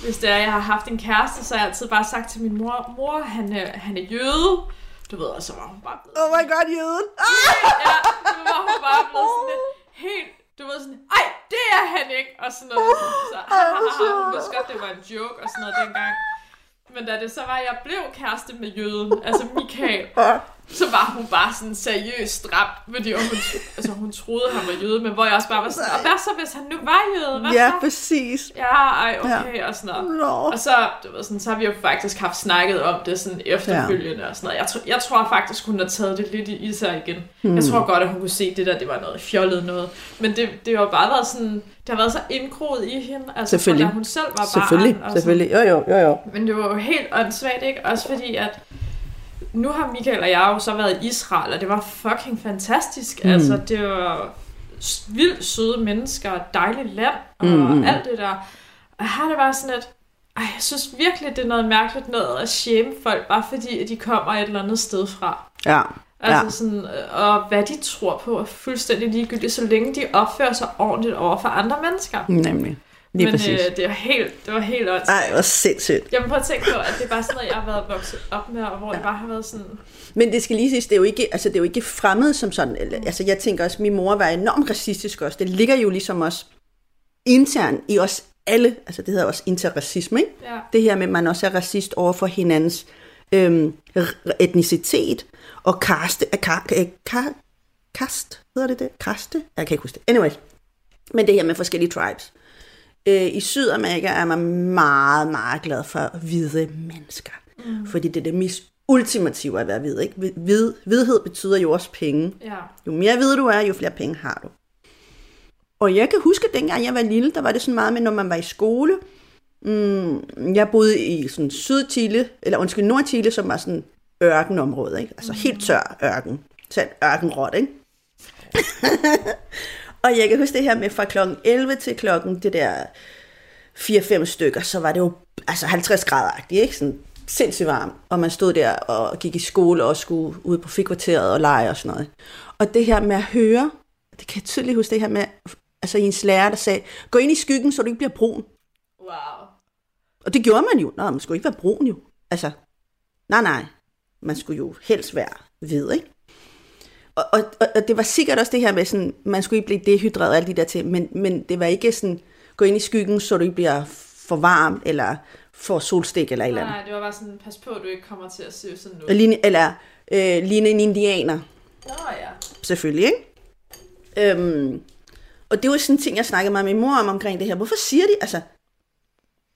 hvis det er, jeg har haft en kæreste, så har jeg altid bare sagt til min mor, mor, han er, han er jøde. Du ved, og så var hun bare blevet Oh my god, jøden. Ah! Ja, så var hun bare blevet sådan lidt helt, du ved sådan, ej, er han ikke, og sådan noget. Så, ha, ha, ha, ha, hun vidste godt, det var en joke og sådan noget dengang. Men da det så var, at jeg blev kæreste med jøden, altså Michael, så var hun bare sådan seriøst stram, fordi hun, altså, hun troede, han var jøde, men hvor jeg også bare var sådan, og hvad så, hvis han nu var jøde? Hvad Ja, så? præcis. Ja, ej, okay, og sådan noget. Nå. Og så, du ved, sådan, så har vi jo faktisk haft snakket om det sådan efterfølgende og sådan noget. Jeg, tror, jeg tror faktisk, hun har taget det lidt i, sig igen. Hmm. Jeg tror godt, at hun kunne se det der, det var noget fjollet noget. Men det, det har jo bare været sådan, det har været så indgroet i hende, altså Selvfølgelig. fra hun selv var barn. Selvfølgelig, selvfølgelig. Jo, jo, jo, jo. Men det var jo helt åndssvagt, ikke? Også fordi, at nu har Michael og jeg jo så været i Israel, og det var fucking fantastisk. Mm. Altså, det var vildt søde mennesker, dejligt land, og mm. alt det der. Og her er det bare sådan, at ej, jeg synes virkelig, det er noget mærkeligt noget at shame folk, bare fordi at de kommer et eller andet sted fra. Ja. Altså ja. sådan, øh, og hvad de tror på er fuldstændig ligegyldigt, så længe de opfører sig ordentligt over for andre mennesker. Nemlig. Lige Men præcis. øh, det var helt, det var helt åndssvagt. Ej, hvor sindssygt. Jeg må prøve at tænke på, at det er bare sådan noget, jeg har været vokset op med, og hvor det bare har været sådan... Men det skal lige siges, det er jo ikke, altså, det er jo ikke fremmed som sådan. Eller, altså, jeg tænker også, min mor var enormt racistisk også. Det ligger jo ligesom også internt i os alle, altså det hedder også interracisme, ikke? Ja. Det her med, at man også er racist over for hinandens øhm, etnicitet og kaste, øh, ka, øh, ka, kast, hedder det det? Kaste? Jeg kan ikke huske det. Anyway, men det her med forskellige tribes. Øh, I Sydamerika er man meget, meget glad for hvide mennesker. Mm. Fordi det er det mest ultimative at være hvid. Ikke? Hvid, hvidhed betyder jo også penge. Ja. Jo mere hvid du er, jo flere penge har du. Og jeg kan huske, at dengang jeg var lille, der var det sådan meget med, når man var i skole. Mm, jeg boede i sådan Sydchile, eller undskyld, Nordchile, som var sådan ørkenområde, ikke? Altså helt tør ørken. Så ørkenrot, ikke? og jeg kan huske det her med fra klokken 11 til klokken det der 4-5 stykker, så var det jo altså 50 grader ikke? Sådan sindssygt varmt. Og man stod der og gik i skole og skulle ud på fikvarteret og lege og sådan noget. Og det her med at høre, det kan jeg tydeligt huske det her med, altså ens lærer, der sagde, gå ind i skyggen, så du ikke bliver brun. Wow. Og det gjorde man jo. Nå, man skulle ikke være brun jo. Altså, nej, nej. Man skulle jo helst være hvid, ikke? Og, og, og, det var sikkert også det her med, sådan, man skulle ikke blive dehydreret og alle de der ting, men, men det var ikke sådan, gå ind i skyggen, så du ikke bliver for varm, eller for solstik, eller et eller andet. Nej, det var bare sådan, pas på, at du ikke kommer til at se sådan Og noget. ligne, eller øh, ligne en indianer, Nå ja. selvfølgelig, ikke? Øhm, og det var sådan en ting, jeg snakkede med min mor om omkring det her. Hvorfor siger de, altså,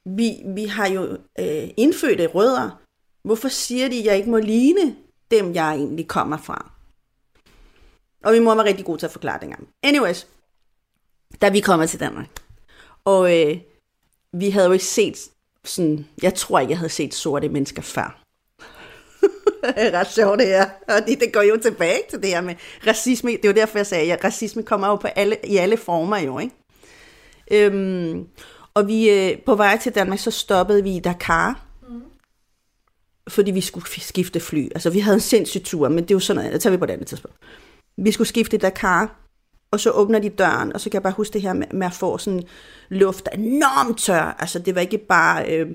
vi, vi har jo øh, indfødte rødder. Hvorfor siger de, at jeg ikke må ligne dem, jeg egentlig kommer fra? Og min mor var rigtig god til at forklare det engang. Anyways, da vi kommer til Danmark, og øh, vi havde jo ikke set sådan, jeg tror ikke, jeg havde set sorte mennesker før. det er ret sjovt det her. Og det, det går jo tilbage til det her med racisme. Det er jo derfor, jeg sagde, at racisme kommer jo på alle, i alle former jo, ikke? Øhm, og vi øh, på vej til Danmark, så stoppede vi i Dakar. Mm. Fordi vi skulle skifte fly. Altså, vi havde en sindssyg tur, men det er jo sådan noget, det tager vi på et andet tidspunkt. Vi skulle skifte Dakar, og så åbner de døren, og så kan jeg bare huske det her med, med at få sådan luft, der er enormt tør. Altså, det var ikke bare øh,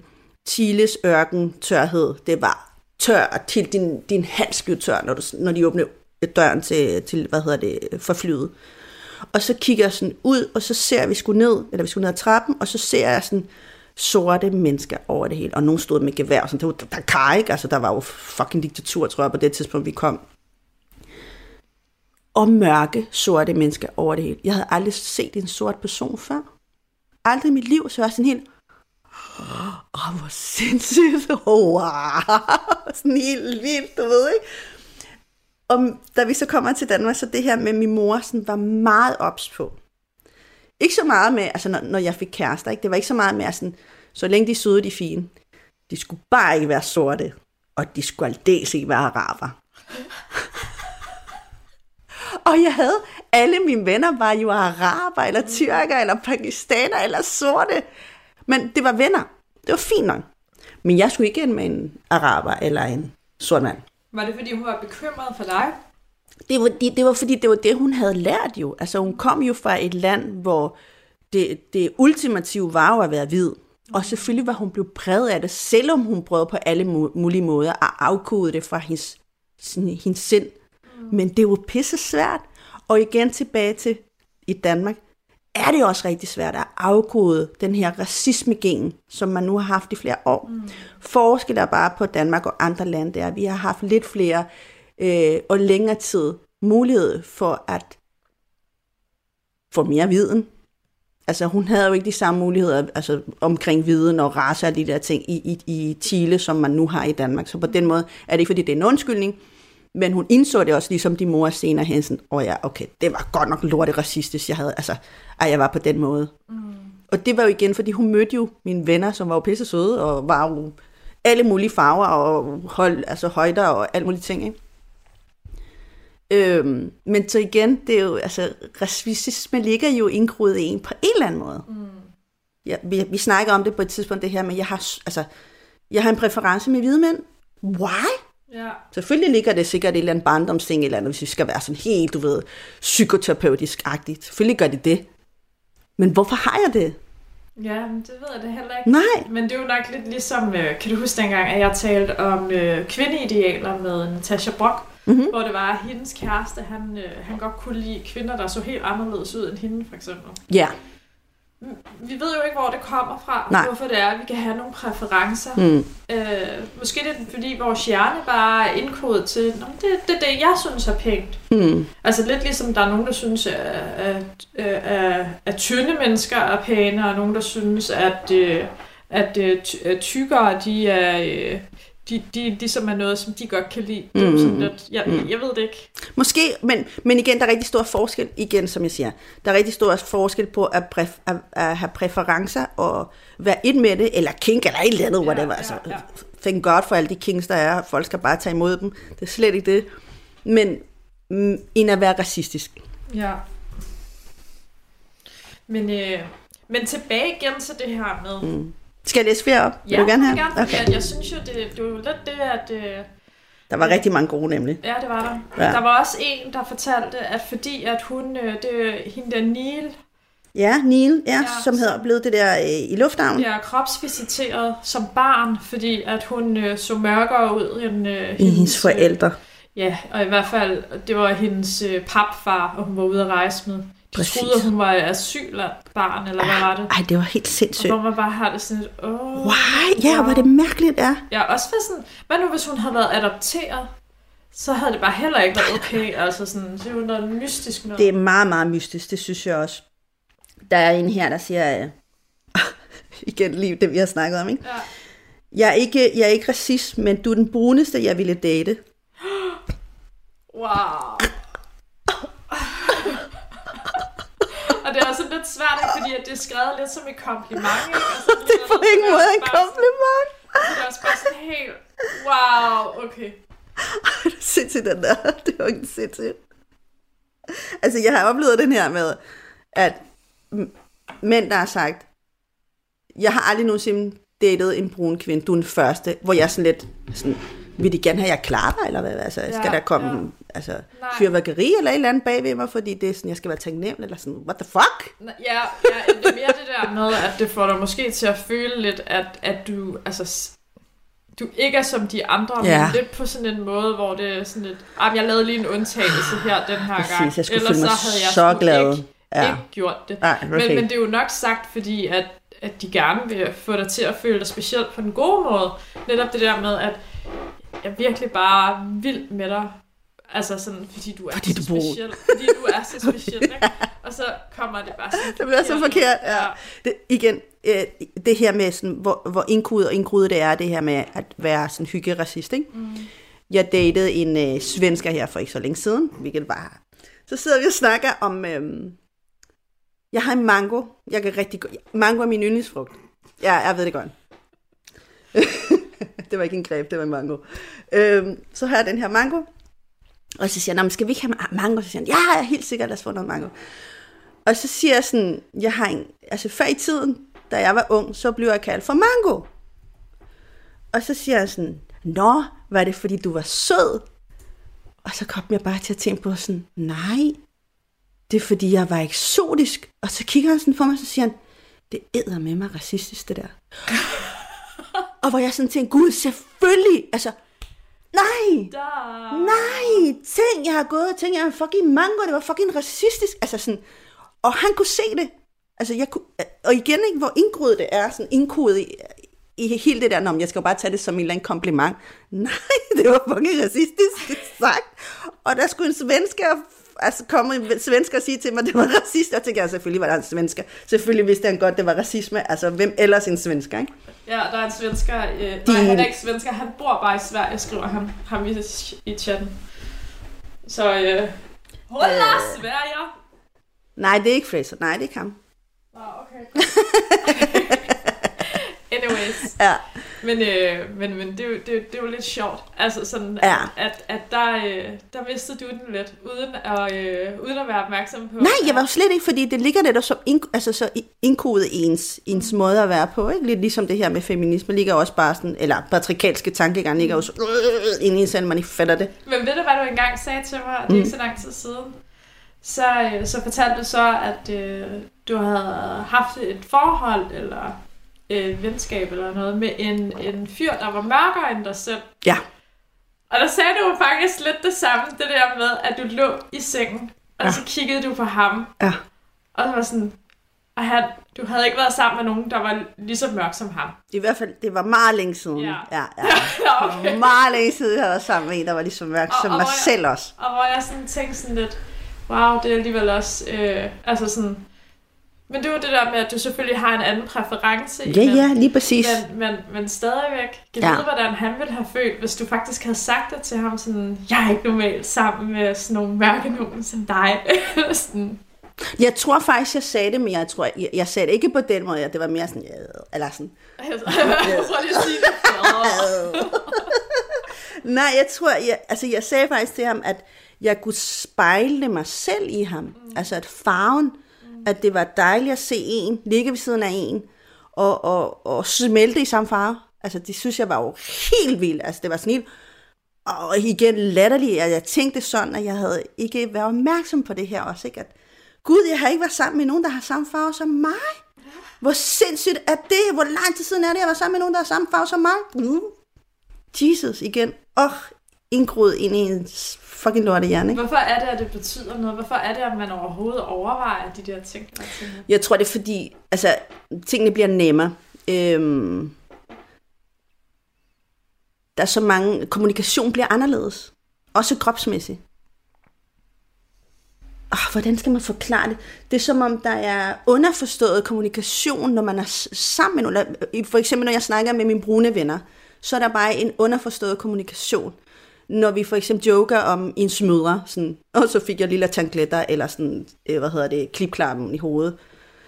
Chiles ørken tørhed, det var tør til din, din hals blev tør, når, du, når de åbner øh, døren til, til, hvad hedder det, øh, for flyet. Og så kigger jeg sådan ud, og så ser vi skulle ned, eller vi skulle ned ad trappen, og så ser jeg sådan sorte mennesker over det hele, og nogen stod med gevær, og sådan, det var Dakar, ikke? Altså, der var jo fucking diktatur, tror jeg, på det tidspunkt, vi kom. Og mørke, sorte mennesker over det hele. Jeg havde aldrig set en sort person før. Aldrig i mit liv, så var jeg sådan helt, åh, oh, hvor sindssygt, wow, sådan helt vildt, du ved, ikke? Og da vi så kommer til Danmark, så det her med min mor sådan, var meget ops på. Ikke så meget med, altså når, når jeg fik kærester, ikke? det var ikke så meget med, sådan, så længe de søde, de fine. De skulle bare ikke være sorte, og de skulle aldeles ikke være araber. og jeg havde, alle mine venner var jo araber, eller tyrker, eller pakistaner, eller sorte. Men det var venner. Det var fint nok. Men jeg skulle ikke ind med en araber eller en sort mand. Var det, fordi hun var bekymret for dig? Det var, det, det var fordi, det var det, hun havde lært jo. Altså, hun kom jo fra et land, hvor det, det ultimative var jo at være hvid. Og selvfølgelig var hun blevet præget af det, selvom hun prøvede på alle mulige måder at afkode det fra hendes, hendes sind. Men det var pisse svært. Og igen tilbage til i Danmark, er det også rigtig svært at afkode den her racisme som man nu har haft i flere år. Mm. Forskel er bare på Danmark og andre lande, der vi har haft lidt flere øh, og længere tid mulighed for at få mere viden. Altså hun havde jo ikke de samme muligheder altså, omkring viden og race og de der ting i, i, i Chile, som man nu har i Danmark. Så på den måde er det ikke, fordi det er en undskyldning, men hun indså det også, ligesom de mor senere hen, sådan, åh oh ja, okay, det var godt nok lortet racistisk, jeg havde, altså, ej, jeg var på den måde. Mm. Og det var jo igen, fordi hun mødte jo mine venner, som var jo pisse søde, og var jo alle mulige farver og hold, altså højder og alt mulige ting. Ikke? Øhm, men så igen, det er jo, altså, racisme ligger jo indgroet i en på en eller anden måde. Mm. Ja, vi, vi snakker om det på et tidspunkt, det her, men jeg har, altså, jeg har en præference med hvide mænd. Why? Ja. Selvfølgelig ligger det sikkert et eller andet barndomsting, eller andet, hvis vi skal være sådan helt, du ved, psykoterapeutisk-agtigt. Selvfølgelig gør det det. Men hvorfor har jeg det? Ja, men det ved jeg det heller ikke. Nej. Men det er jo nok lidt ligesom, øh, kan du huske dengang, at jeg talte om øh, kvindeidealer med Natasha Brock, mm-hmm. hvor det var, hendes kæreste, han, øh, han godt kunne lide kvinder, der så helt anderledes ud end hende, for eksempel. Ja. Vi ved jo ikke, hvor det kommer fra, Nej. hvorfor det er, at vi kan have nogle præferencer. Mm. Øh, måske det er fordi vores hjerne bare er indkodet til, Nå, det, det er det, jeg synes er pænt. Mm. Altså lidt ligesom der er nogen, der synes, at, at, at, at tynde mennesker er pæne, og nogen, der synes, at, øh, at, at, at tykkere, de er... De, de, de som er noget, som de godt kan lide. Det er jo sådan lidt, jeg, jeg ved det ikke. Måske, men, men igen, der er rigtig stor forskel, igen som jeg siger, der er rigtig stor forskel på at, præf, at, at have præferencer og være et med det, eller kink, eller et eller andet, Ja, whatever. ja, altså, ja. Thank God for alle de kings, der er. Folk skal bare tage imod dem. Det er slet ikke det. Men mm, end at være racistisk. Ja. Men, øh, men tilbage igen til det her med... Mm. Skal jeg læse flere op? Vil Ja, du gerne jeg have? gerne, Okay. okay. jeg synes jo, det, det jo lidt det, at... Øh, Der var rigtig mange gode nemlig. ja, det var der. Ja. Ja. Der var også en, der fortalte, at fordi at hun... Øh, det hende der Neil, Ja, Neil, ja, Ja. som hedder blevet det der øh, i lufthavnen. bliver kropsvisiteret som barn, fordi at hun øh, så mørkere ud end øh, I hendes forældre. Ja, og i hvert fald, det var hendes øh, papfar, og hun var ude at rejse med. De Præcis. troede, at hun var asylbarn, eller hvad var det? Ej, det var helt Og sindssygt. hvor man bare har det sådan lidt, åh... Why? Ja, hvor er det mærkeligt, ja. Ja, også for sådan, hvad nu hvis hun havde været adopteret? Så havde det bare heller ikke været okay, altså sådan, det er jo noget mystisk noget. Det er meget, meget mystisk, det synes jeg også. Der er en her, der siger, øh, igen lige det, vi har snakket om, ikke? Ja. Jeg er ikke, jeg er ikke racist, men du er den bruneste, jeg ville date. Wow. Og det er også lidt svært, ikke? fordi at det er skrevet lidt som et kompliment, ikke? Altså, Det er på ingen måde en sådan- kompliment. Det er også bare sådan helt, wow, okay. Se til den der. Det var ikke sindssygt. Altså, jeg har oplevet den her med, at mænd, der har sagt, jeg har aldrig nogensinde datet en brun kvinde, du er den første, hvor jeg sådan lidt, sådan, vil de gerne have, at jeg klarer dig, eller hvad? Altså, skal Ja, der komme ja. altså, Nej. fyrværkeri eller et eller andet bagved mig, fordi det er sådan, jeg skal være taknemmelig, eller sådan, what the fuck? Ja, ja, det er mere det der med, at det får dig måske til at føle lidt, at, at du, altså, du ikke er som de andre, Ja. men lidt på sådan en måde, hvor det er sådan lidt, ah, jeg lavede lige en undtagelse her den her gang. Præcis, jeg skulle Ellers så havde jeg så glad. Ikke, Ja. ikke gjort det. Nej, Men, okay. men det er jo nok sagt, fordi at, at de gerne vil få dig til at føle dig specielt på den gode måde. Netop det der med, at jeg er virkelig bare vild med dig. Altså sådan, fordi du er Fordi så du bor- speciel. Fordi du er så speciel, ikke? Og så kommer det bare sådan Det bliver så forkert, ja. Det, igen, øh, det her med, sådan, hvor, hvor indkodet og indkodet det er, det her med at være sådan hyggeracist, ikke? Mm. Jeg datede en øh, svensker her for ikke så længe siden, hvilket var... Så sidder vi og snakker om... Øh, jeg har en mango. Jeg kan rigtig godt... Mango er min yndlingsfrugt. Ja, jeg ved det godt. det var ikke en greb, det var en mango. Øhm, så har jeg den her mango. Og så siger jeg, men skal vi ikke have mango? Så siger han, ja, jeg er helt sikkert, lad os få noget mango. Og så siger jeg sådan, jeg har en, altså før i tiden, da jeg var ung, så blev jeg kaldt for mango. Og så siger jeg sådan, nå, var det fordi du var sød? Og så kom jeg bare til at tænke på sådan, nej, det er fordi jeg var eksotisk. Og så kigger han sådan på mig, og så siger han, det æder med mig racistisk, det der og hvor jeg sådan tænkte, gud, selvfølgelig, altså, nej, Der. Nej, tænk, jeg har gået og tænkt, jeg er en fucking mango, det var fucking racistisk. Altså sådan, og han kunne se det. Altså, jeg kunne, og igen, ikke, hvor indgroet det er, sådan indkodet i, i hele det der, men jeg skal jo bare tage det som en eller anden kompliment. Nej, det var fucking racistisk sagt. Og der skulle en svensker, altså komme en svensker og sige til mig, at det var racist. Jeg tænkte, ja, selvfølgelig var der en svensker. Selvfølgelig vidste han godt, det var racisme. Altså, hvem ellers en svensker, ikke? Ja, der er en svensker. Øh, De- nej, han er ikke svensker. Han bor bare i Sverige, skriver han, ham i, i chatten. Så, øh, Hola, Øh. Sverige! Nej, det er ikke Fraser. Nej, det er ikke ham. Nå, okay. Ja. Men, øh, men, men det, er jo, det, er det er jo lidt sjovt. Altså sådan, Ja. at, at der, øh, der mistede du den lidt, uden at, øh, uden at være opmærksom på. Nej, jeg var jo slet ikke, fordi det ligger netop som ind, altså så indkodet ens, ens måde at være på. Ikke? Lidt ligesom det her med feminisme ligger også bare sådan, eller patriarkalske tankegang ligger jo så øh, inde i selv, man ikke fatter det. Men ved du, hvad du engang sagde til mig, det er ikke så lang tid siden? Så, øh, så fortalte du så, at øh, du havde haft et forhold, eller et venskab eller noget, med en, en fyr, der var mørkere end dig selv. Ja. Og der sagde du jo faktisk lidt det samme, det der med, at du lå i sengen, og Ja. så kiggede du på ham, Ja. og så var sådan, og han, du havde ikke været sammen med nogen, der var lige så mørk som ham. I hvert fald, det var meget længe siden. Ja. ja, ja. Ja, Det var meget længe siden, jeg havde været sammen med en, der var lige så mørk Og- som og mig jeg- selv også. Og hvor jeg sådan tænkte sådan lidt, wow, det er alligevel også, øh, altså sådan, men det var det der med, at du selvfølgelig har en anden præference. i Ja, den, ja, lige præcis. Men, men, men stadigvæk, kan Ja. vide, hvordan han ville have følt, hvis du faktisk havde sagt det til ham, sådan, jeg er ikke normalt sammen med sådan nogle nogen som dig. Sådan. Jeg tror faktisk, jeg sagde det, men jeg tror, jeg, jeg sagde det ikke på den måde. Det var mere sådan, øh, eller sådan. Jeg tror lige at sige det. Nej, jeg tror, jeg, altså jeg sagde faktisk til ham, at jeg kunne spejle mig selv i ham. Mm. Altså at farven, mm. At det var dejligt at se en, ligge ved siden af en, og, og, og smelte i samme farve. Altså det synes jeg var jo helt vildt. Altså det var sådan helt, og igen latterligt, at jeg tænkte sådan, at jeg havde ikke været opmærksom på det her også, ikke? At, Gud, jeg har ikke været sammen med nogen, der har samme farve som mig. Hvor sindssygt er det? Hvor lang tid siden er det, jeg været sammen med nogen, der har samme farve som mig? Mm. Jesus igen. Åh, oh, indgroet ind i en fucking lorte hjerne. Ikke? Hvorfor er det, at det betyder noget? Hvorfor er det, at man overhovedet overvejer de der ting? Jeg tror, det er fordi, altså, tingene bliver nemmere. Øhm, der er så mange, kommunikation bliver anderledes. Også kropsmæssigt. Oh, hvordan skal man forklare det? Det er som om, der er underforstået kommunikation, når man er sammen med nogen. Eller, For eksempel, når jeg snakker med mine brune venner, så er der bare en underforstået kommunikation. Når vi for eksempel joker om ens mødre, sådan, og så fik jeg lille tangletter, eller sådan, øh, hvad hedder det, klipklappen i hovedet,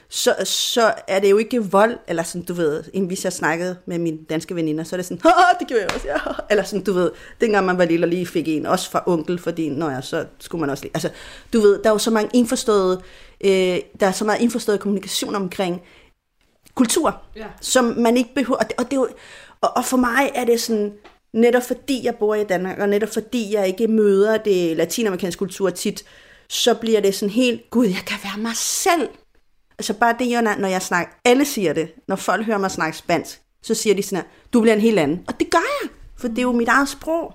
så, så er det jo ikke vold, eller sådan, du ved, en hvis jeg snakkede med mine danske veninder, så er det sådan, Haha, det gjorde jeg også, ja. Eller sådan, du ved, dengang man var lille og lige fik en, også fra onkel, fordi, når jeg så skulle man også lige, altså, du ved, der er jo så mange indforståede, øh, der er så meget indforstået kommunikation omkring kultur, Ja. som man ikke behøver, og det, og, det er og, og for mig er det sådan, netop fordi jeg bor i Danmark, og netop fordi jeg ikke møder det latinamerikanske kultur tit, så bliver det sådan helt, gud, jeg kan være mig selv. Altså bare det, når jeg snakker, alle siger det, når folk hører mig snakke spansk, så siger de sådan her, du bliver en helt anden. Og det gør jeg, for det er jo mit eget sprog.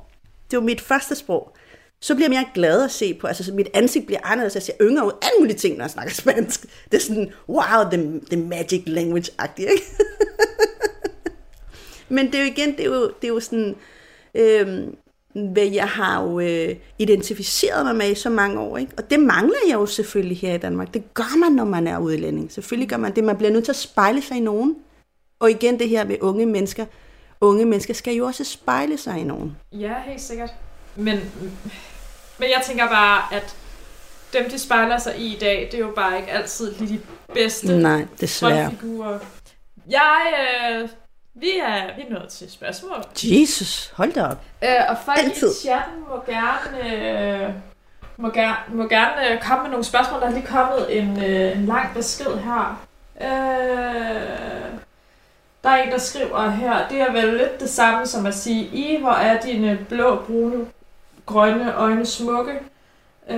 Det er jo mit første sprog. Så bliver jeg glad at se på, altså så mit ansigt bliver anderledes, altså, jeg ser yngre ud, alle mulige ting, når jeg snakker spansk. Det er sådan, wow, the, the magic language-agtigt, ikke? Men det er jo igen, det er jo, det er jo sådan, øhm, hvad jeg har jo øh, identificeret mig med i så mange år. Ikke? Og det mangler jeg jo selvfølgelig her i Danmark. Det gør man, når man er udlænding. Selvfølgelig gør man det. Man bliver nødt til at spejle sig i nogen. Og igen det her med unge mennesker. Unge mennesker skal jo også spejle sig i nogen. Ja, helt sikkert. Men, men jeg tænker bare, at dem, de spejler sig i i dag, det er jo bare ikke altid lige de bedste Nej, desværre. frontfigurer. Jeg, øh, vi er, vi er nået til spørgsmål. Jesus, hold da op. Øh, og folk Altid. i chatten må gerne, øh, må gerne, må gerne øh, komme med nogle spørgsmål. Der er lige kommet en, øh, en lang besked her. Øh, der er en, der skriver her, det er vel lidt det samme som at sige, I, hvor er dine blå, brune, grønne øjne smukke. Øh,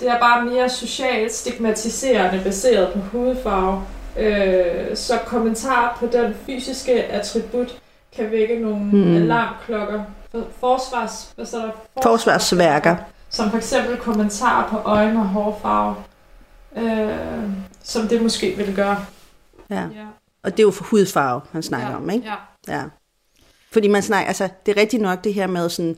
det er bare mere socialt stigmatiserende baseret på hudfarve. Øh, så kommentar på den fysiske attribut kan vække nogle Hmm. hmm. alarmklokker. For- Forsvars, hvad står der? Forsvarsværker. Som for eksempel kommentarer på øjne og hårfarve. Øh, som det måske ville gøre. Ja. Ja. Og det er jo for hudfarve, han snakker ja. om, ikke? Ja. Ja. Fordi man snakker, altså, det er rigtigt nok det her med sådan,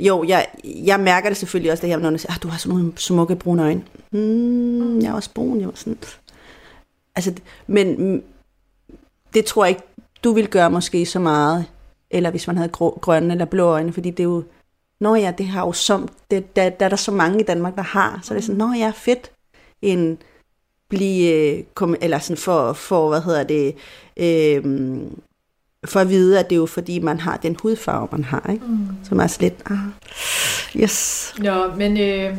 jo, jeg, jeg mærker det selvfølgelig også det her, når man siger, ah, du har sådan nogle smukke brune øjne. Mm, jeg er også brun, jeg var sådan, altså, men mm, det tror jeg ikke, du vil gøre måske så meget, eller hvis man havde grå, grønne eller blå øjne, fordi det er jo, nå ja, det har jo som, det, der, der er der så mange i Danmark, der har, så det er sådan, nå ja, fedt, en blive, øh, kom, eller sådan for, for, hvad hedder det, øh, for at vide, at det er jo fordi, man har den hudfarve, man har, ikke? Mm. Som er så lidt, ah, yes. Nå, men øh,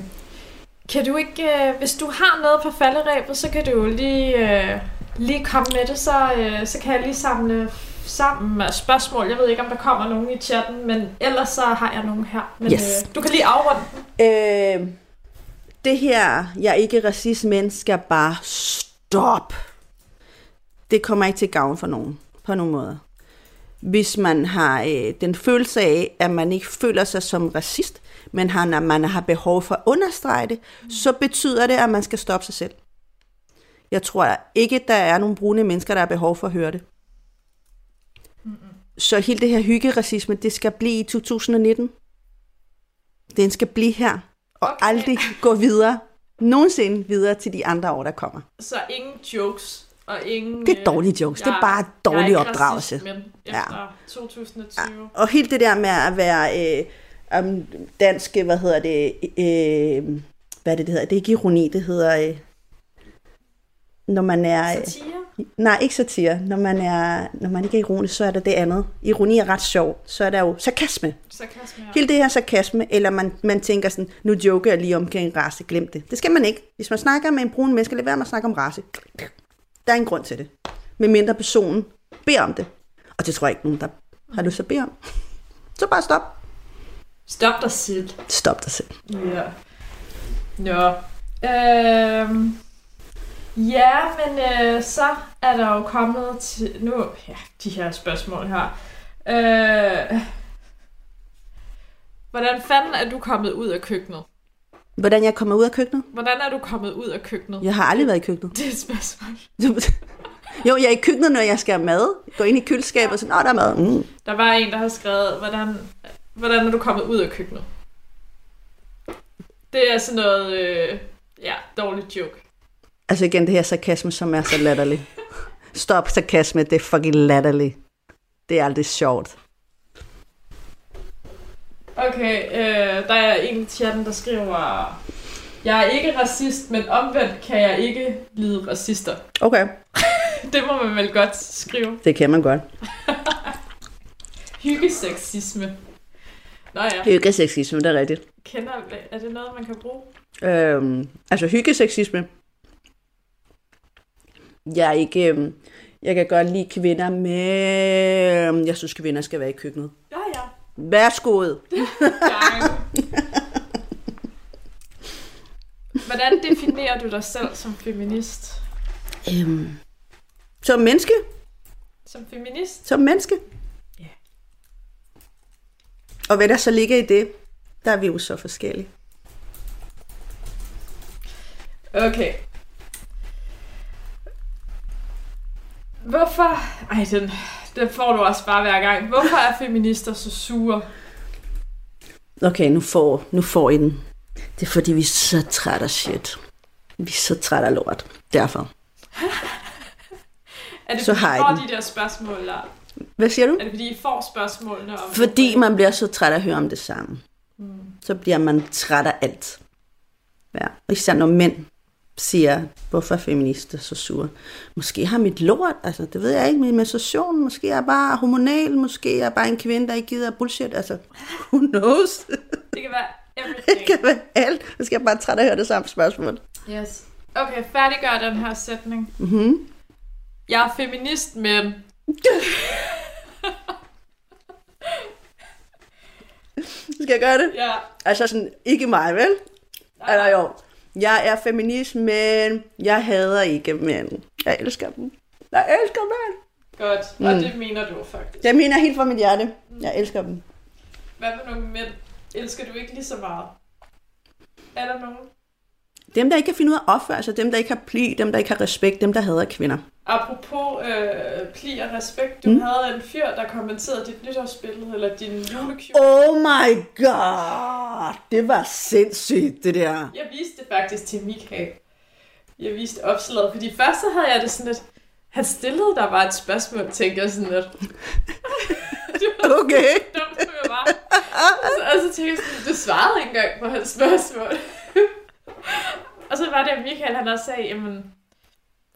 kan du ikke, øh, hvis du har noget på falderæbet, så kan du jo lige, øh, lige komme med det, så, øh, så kan jeg lige samle sammen med spørgsmål. Jeg ved ikke, om der kommer nogen i chatten, men ellers så har jeg nogen her. Men Yes. øh, du kan lige afrunde. Øh, det her, jeg er ikke racist, men skal bare stop. Det kommer ikke til gavn for nogen, på nogen måde. Hvis man har øh, den følelse af, at man ikke føler sig som racist, men har, når man har behov for at understrege det, så betyder det, at man skal stoppe sig selv. Jeg tror ikke, der er nogen brune mennesker, der har behov for at høre det. Så hele det her hyggeracisme, det skal blive i 2019. Den skal blive her, og Okay. aldrig gå videre, nogensinde videre til de andre år, der kommer. Så ingen jokes og ingen... Det er dårlige jokes. Det er bare dårlig jeg er opdragelse. Racist, men efter 2020. Og helt det der med at være øh, um, dansk, hvad hedder det, øh, hvad er det, det hedder? Det er ikke ironi, det hedder, øh, når man er... Øh, Satire? nej, ikke satire. Når man, er, når man ikke er ironisk, så er der det andet. Ironi er ret sjov. Så er der jo sarkasme. Sarkasme, ja. Hele det her sarkasme, eller man, man tænker sådan, nu joker jeg lige omkring race, glem det. Det skal man ikke. Hvis man snakker med en brun menneske, lad være med at snakke om race. Der er en grund til det. Med mindre personen beder om det. Og det tror jeg ikke nogen, der har lyst til at bede om. Så bare stop. Stop dig selv. Stop dig selv. Ja. Nå. Øhm. Ja, men øh, så er der jo kommet til... Nu, ja, de her spørgsmål her. Øh, hvordan fanden er du kommet ud af køkkenet? Hvordan jeg kommer ud af køkkenet? Hvordan er du kommet ud af køkkenet? Jeg har aldrig været i køkkenet. Det er et spørgsmål. jo, jeg er i køkkenet, når jeg skal have mad. Går ind i køleskabet og sådan, åh, der er mad. Mm. Der var en, der har skrevet, hvordan, hvordan er du kommet ud af køkkenet? Det er sådan noget, øh, ja, dårligt joke. Altså igen, det her sarkasme, som er så latterlig. Stop sarkasme, det er fucking latterligt. Det er aldrig sjovt. Okay, øh, der er en i chatten, der skriver, jeg er ikke racist, men omvendt kan jeg ikke lide racister. Okay, Det må man vel godt skrive. det kan man godt. Hyggesexisme. Nå ja, Hyggesexisme, det er rigtigt. kender, er det noget, man kan bruge? Øhm, altså hyggesexisme. Jeg er ikke... øhm, Jeg kan godt lide kvinder, men jeg synes, kvinder skal være i køkkenet. Ja, ja. Værsgoet. Gang. Hvordan definerer du dig selv som feminist? Øhm, som menneske. Som feminist? Som menneske. Og hvad der så ligger i det, der er vi jo så forskellige. Okay. Hvorfor... Ej, den, den får du også bare hver gang. Hvorfor er feminister så sure? Okay, nu får, nu får I den. Det er fordi, vi er så trætte af shit. Vi er så trætte af lort. Derfor. Er det Så har I de der spørgsmål der? Hvad siger du? Er det fordi, I får spørgsmålene om... Fordi man bliver så træt af at høre om det samme. Mm. Så bliver man træt af alt. Ja. Især når mænd siger, hvorfor er feminister så sure? Måske har mit lort, altså det ved jeg ikke, min menstruation, måske er jeg bare hormonal, måske er jeg bare en kvinde, der ikke gider bullshit, altså who knows? Det kan være Det everything. kan være alt. Så skal jeg bare træt af at høre det samme spørgsmål. Yes. Okay, færdiggør den her sætning. Mm-hmm. Jeg er feminist, men... Skal jeg gøre det? Ja. Altså sådan, ikke mig, vel? Nej, Eller jo, jeg er feminist, men jeg hader ikke mænd. Jeg elsker dem. Jeg elsker mænd. Godt. Og Mm. det mener du faktisk. Jeg mener helt fra mit hjerte. Jeg elsker dem. Hvad med nogle mænd? Elsker du ikke lige så meget? Er der nogen? Dem, der ikke kan finde ud af at opføre sig, dem, der ikke har pli, dem, der ikke har respekt, dem, der hader kvinder. Apropos øh, pli og respekt, du mm. havde en fyr, der kommenterede dit nytårsbillede, eller din julekjole. Oh my god! Det var sindssygt, det der. Jeg viste det faktisk til Michael. Jeg viste opslaget, fordi først så havde jeg det sådan lidt... Han stillede der bare et spørgsmål, tænkte jeg sådan lidt. det var Okay. dumt, som jeg var. Og så, og så tænkte jeg sådan, du svarede ikke engang på hans spørgsmål. og så var det, at Michael han også sagde, jamen,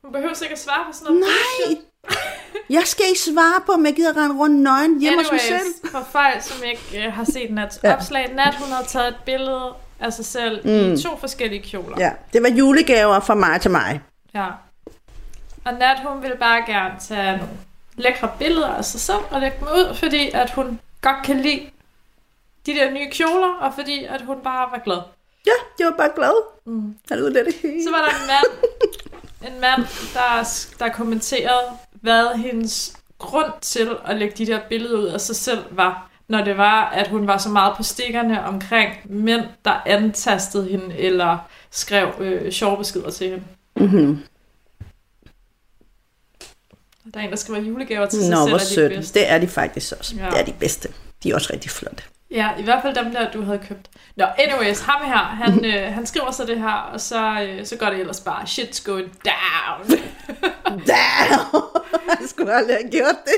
hun behøver ikke at svare på sådan noget. Nej! bullshit." Jeg skal ikke svare på, om jeg gider rende rundt nøgen hjemme hos mig selv. For folk, som ikke øh, har set Nats Ja. opslag, Nat, hun har taget et billede af sig selv mm. i to forskellige kjoler. Ja, det var julegaver fra mig til mig. ja. Og Nat, hun ville bare gerne tage nogle lækre billeder af sig selv og lægge dem ud, fordi at hun godt kan lide de der nye kjoler, og fordi at hun bare var glad. Ja, jeg var bare glad. Mm. Han ud det hele. Så var der en mand, en mand der, der kommenterede, hvad hendes grund til at lægge de der billeder ud af sig selv var, når det var, at hun var så meget på stikkerne omkring mænd, der antastede hende eller skrev øh, sjove beskeder til hende. Mm-hmm. Der er en, der skriver julegaver til sig Nå, selv, hvor er de sødt. bedste. Det er de faktisk også. Ja. Det er de bedste. De er også rigtig flotte. Ja, i hvert fald dem der, du havde købt. Nå, anyways, ham her, han, øh, han skriver så det her, og så, øh, så går det ellers bare, shit's going down. Damn! Jeg skulle aldrig have gjort det.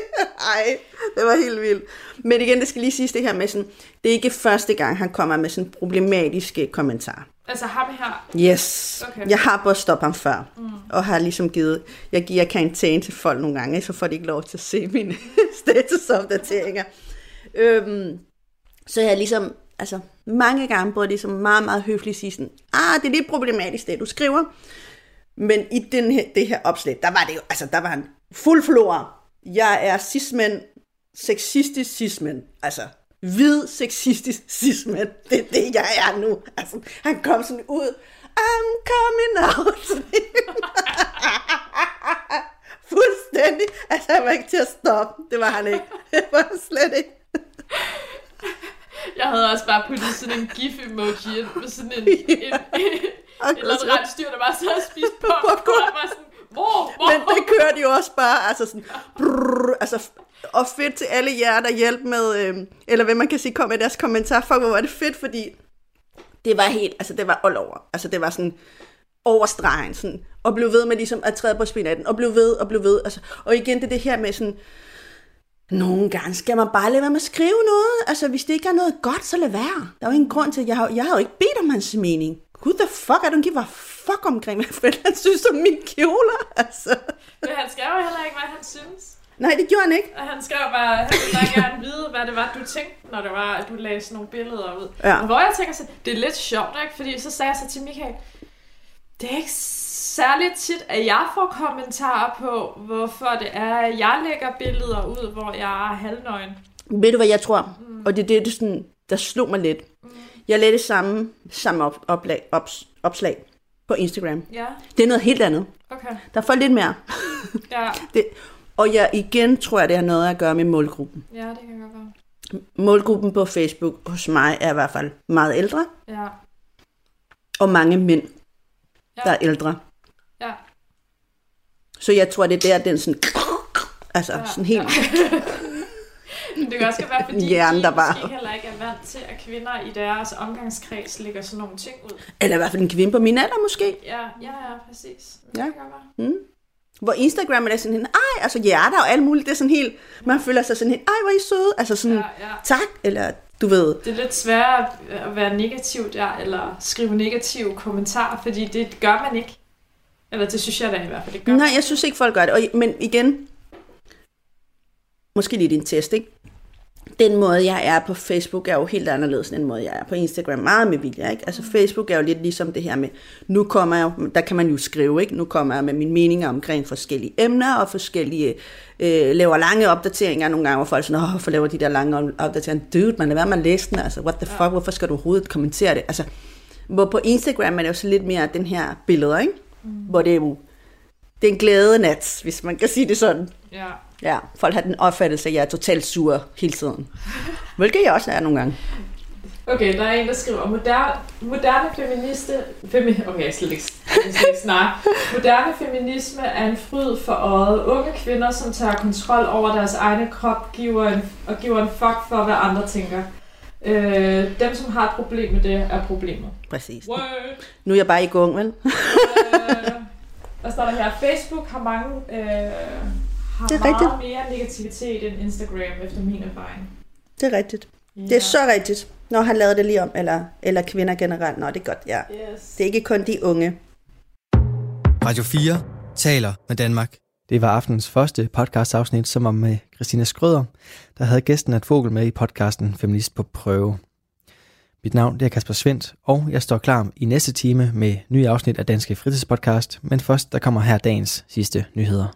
Ej, det var helt vildt. Men igen, det skal lige siges det her med sådan, det er ikke første gang, han kommer med sådan problematiske kommentarer. altså ham her, Yes. Okay. Jeg har både stoppet ham før, mm. og har ligesom givet, jeg giver karantæne til folk nogle gange, så får de ikke lov til at se mine statusopdateringer. Øhm, så jeg ligesom, altså mange gange både ligesom meget, meget høfligt sige sådan, ah, det er lidt problematisk det, du skriver. Men i den her, det her opslag, der var det jo, altså der var en fuld flora. Jeg er cismænd, sexistisk cismænd, altså hvid sexistisk cismænd. Det er det, jeg er nu. Altså, han kom sådan ud, I'm coming out. Fuldstændig. Altså, han var ikke til at stoppe. Det var han ikke. Det var han slet ikke jeg havde også bare puttet sådan en gif-emoji ind med sådan en, en, en Og eller så- rensdyr, der bare sad og spiste popcorn, og var sådan, hvor, hvor? Men det kørte jo også bare, altså sådan, brrr, altså, og fedt til alle jer, der hjælper med, øh, eller hvad man kan sige, kom med deres kommentar. Fuck, hvor var det fedt, fordi det var helt, altså det var all over. Altså det var sådan over stregen, sådan, og blev ved med ligesom at træde på spinaten, og blev ved, og blev ved. Altså, og igen, det det her med sådan, nogle gange skal man bare lade være med at skrive noget. Altså, hvis det ikke er noget godt, så lad være. Der er jo ingen grund til, jeg har, jeg har jo ikke bedt om hans mening. Who the fuck, I don't give a fuck omkring, hvad forældrene synes om mine kjoler, altså. Men han skrev heller ikke, hvad han synes. Nej, det gjorde han ikke. Og han skrev bare, han ville bare gerne vide, hvad det var, du tænkte, når det var, at du lagde sådan nogle billeder ud. Ja. Og hvor jeg tænker så, det er lidt sjovt, ikke? Fordi så sagde jeg så til Michael, det er ikke særligt tit, at jeg får kommentarer på, hvorfor det er, at jeg lægger billeder ud, hvor jeg er halvnøgen. Ved du, hvad jeg tror? Mm. Og det er det, det sådan, der slog mig lidt. Mm. Jeg lavede det samme, samme op, oplag, ops, opslag på Instagram. Ja, Det er noget helt andet. okay. Der får lidt mere. Ja, Det, og jeg igen tror jeg, det har noget at gøre med målgruppen. ja det kan godt være. Målgruppen på Facebook hos mig er i hvert fald meget ældre, Ja, og mange mænd, Ja. der er ældre. Ja. Så jeg tror, det er der, den sådan... Altså, Ja. sådan helt... Men det kan også være, fordi Hjernen, de der bare- måske heller ikke er vant til, at kvinder i deres omgangskreds lægger sådan nogle ting ud. Eller i hvert fald en kvinde på min alder, måske. Ja, ja, ja, præcis. Det Ja. kan godt være. Hvor Instagram er det sådan helt... Ej, altså hjerter og alt muligt. Det er sådan helt... Man føler sig sådan helt... Ej, hvor er I søde. Altså sådan... Ja, ja. Tak, eller du ved... Det er lidt sværere at være negativ der, eller skrive negative kommentarer, fordi det gør man ikke. Eller det synes jeg da i hvert fald, det gør Nej, jeg synes ikke, folk gør det. Og, men igen, måske lidt en test, ikke? Den måde, jeg er på Facebook, er jo helt anderledes end den måde, jeg er på Instagram. Meget med vilje, ikke? Altså Facebook er jo lidt ligesom det her med, nu kommer jeg, jo- der kan man jo skrive, ikke? Nu kommer jeg med mine meninger omkring forskellige emner og forskellige, øh, laver lange opdateringer nogle gange, hvor folk er sådan, åh, hvorfor laver de der lange opdateringer? Dude, man lader være med at læse den, altså, what the fuck, hvorfor skal du overhovedet kommentere det? Altså, hvor på Instagram er det jo så lidt mere den her billeder, ikke? Mm. Hvor det er jo, det er en glæde nat, hvis man kan sige det sådan. Ja. Ja, folk har den opfattelse, at jeg er totalt sur hele tiden. Hvilket jeg også er nogle gange. Okay, der er en, der skriver, moderne, moderne feministe... Femi, okay, jeg slet ikke, jeg slet ikke snakke. Moderne feminisme er en fryd for øjet. Unge kvinder, som tager kontrol over deres egne krop, giver en, og giver en fuck for, hvad andre tænker. Øh, dem, som har et problem med det, er problemet. Præcis. Word. Nu er jeg bare i gang, vel? øh, hvad står der her? Facebook har mange... Øh, har Det er meget rigtigt. mere negativitet end Instagram, efter min erfaring. Det er rigtigt. Det er så rigtigt. Når han lavede det lige om, eller, eller kvinder generelt. Nå, det er godt, ja. Yes. Det er ikke kun de unge. Radio 4 taler med Danmark. Det var aftens første podcast-afsnit, som var med Christina Skrøder, der havde gæsten at Fogel med i podcasten Feminist på prøve. Mit navn det er Kasper Svendt, og jeg står klar i næste time med nye afsnit af Danske Fritidspodcast, men først der kommer her dagens sidste nyheder.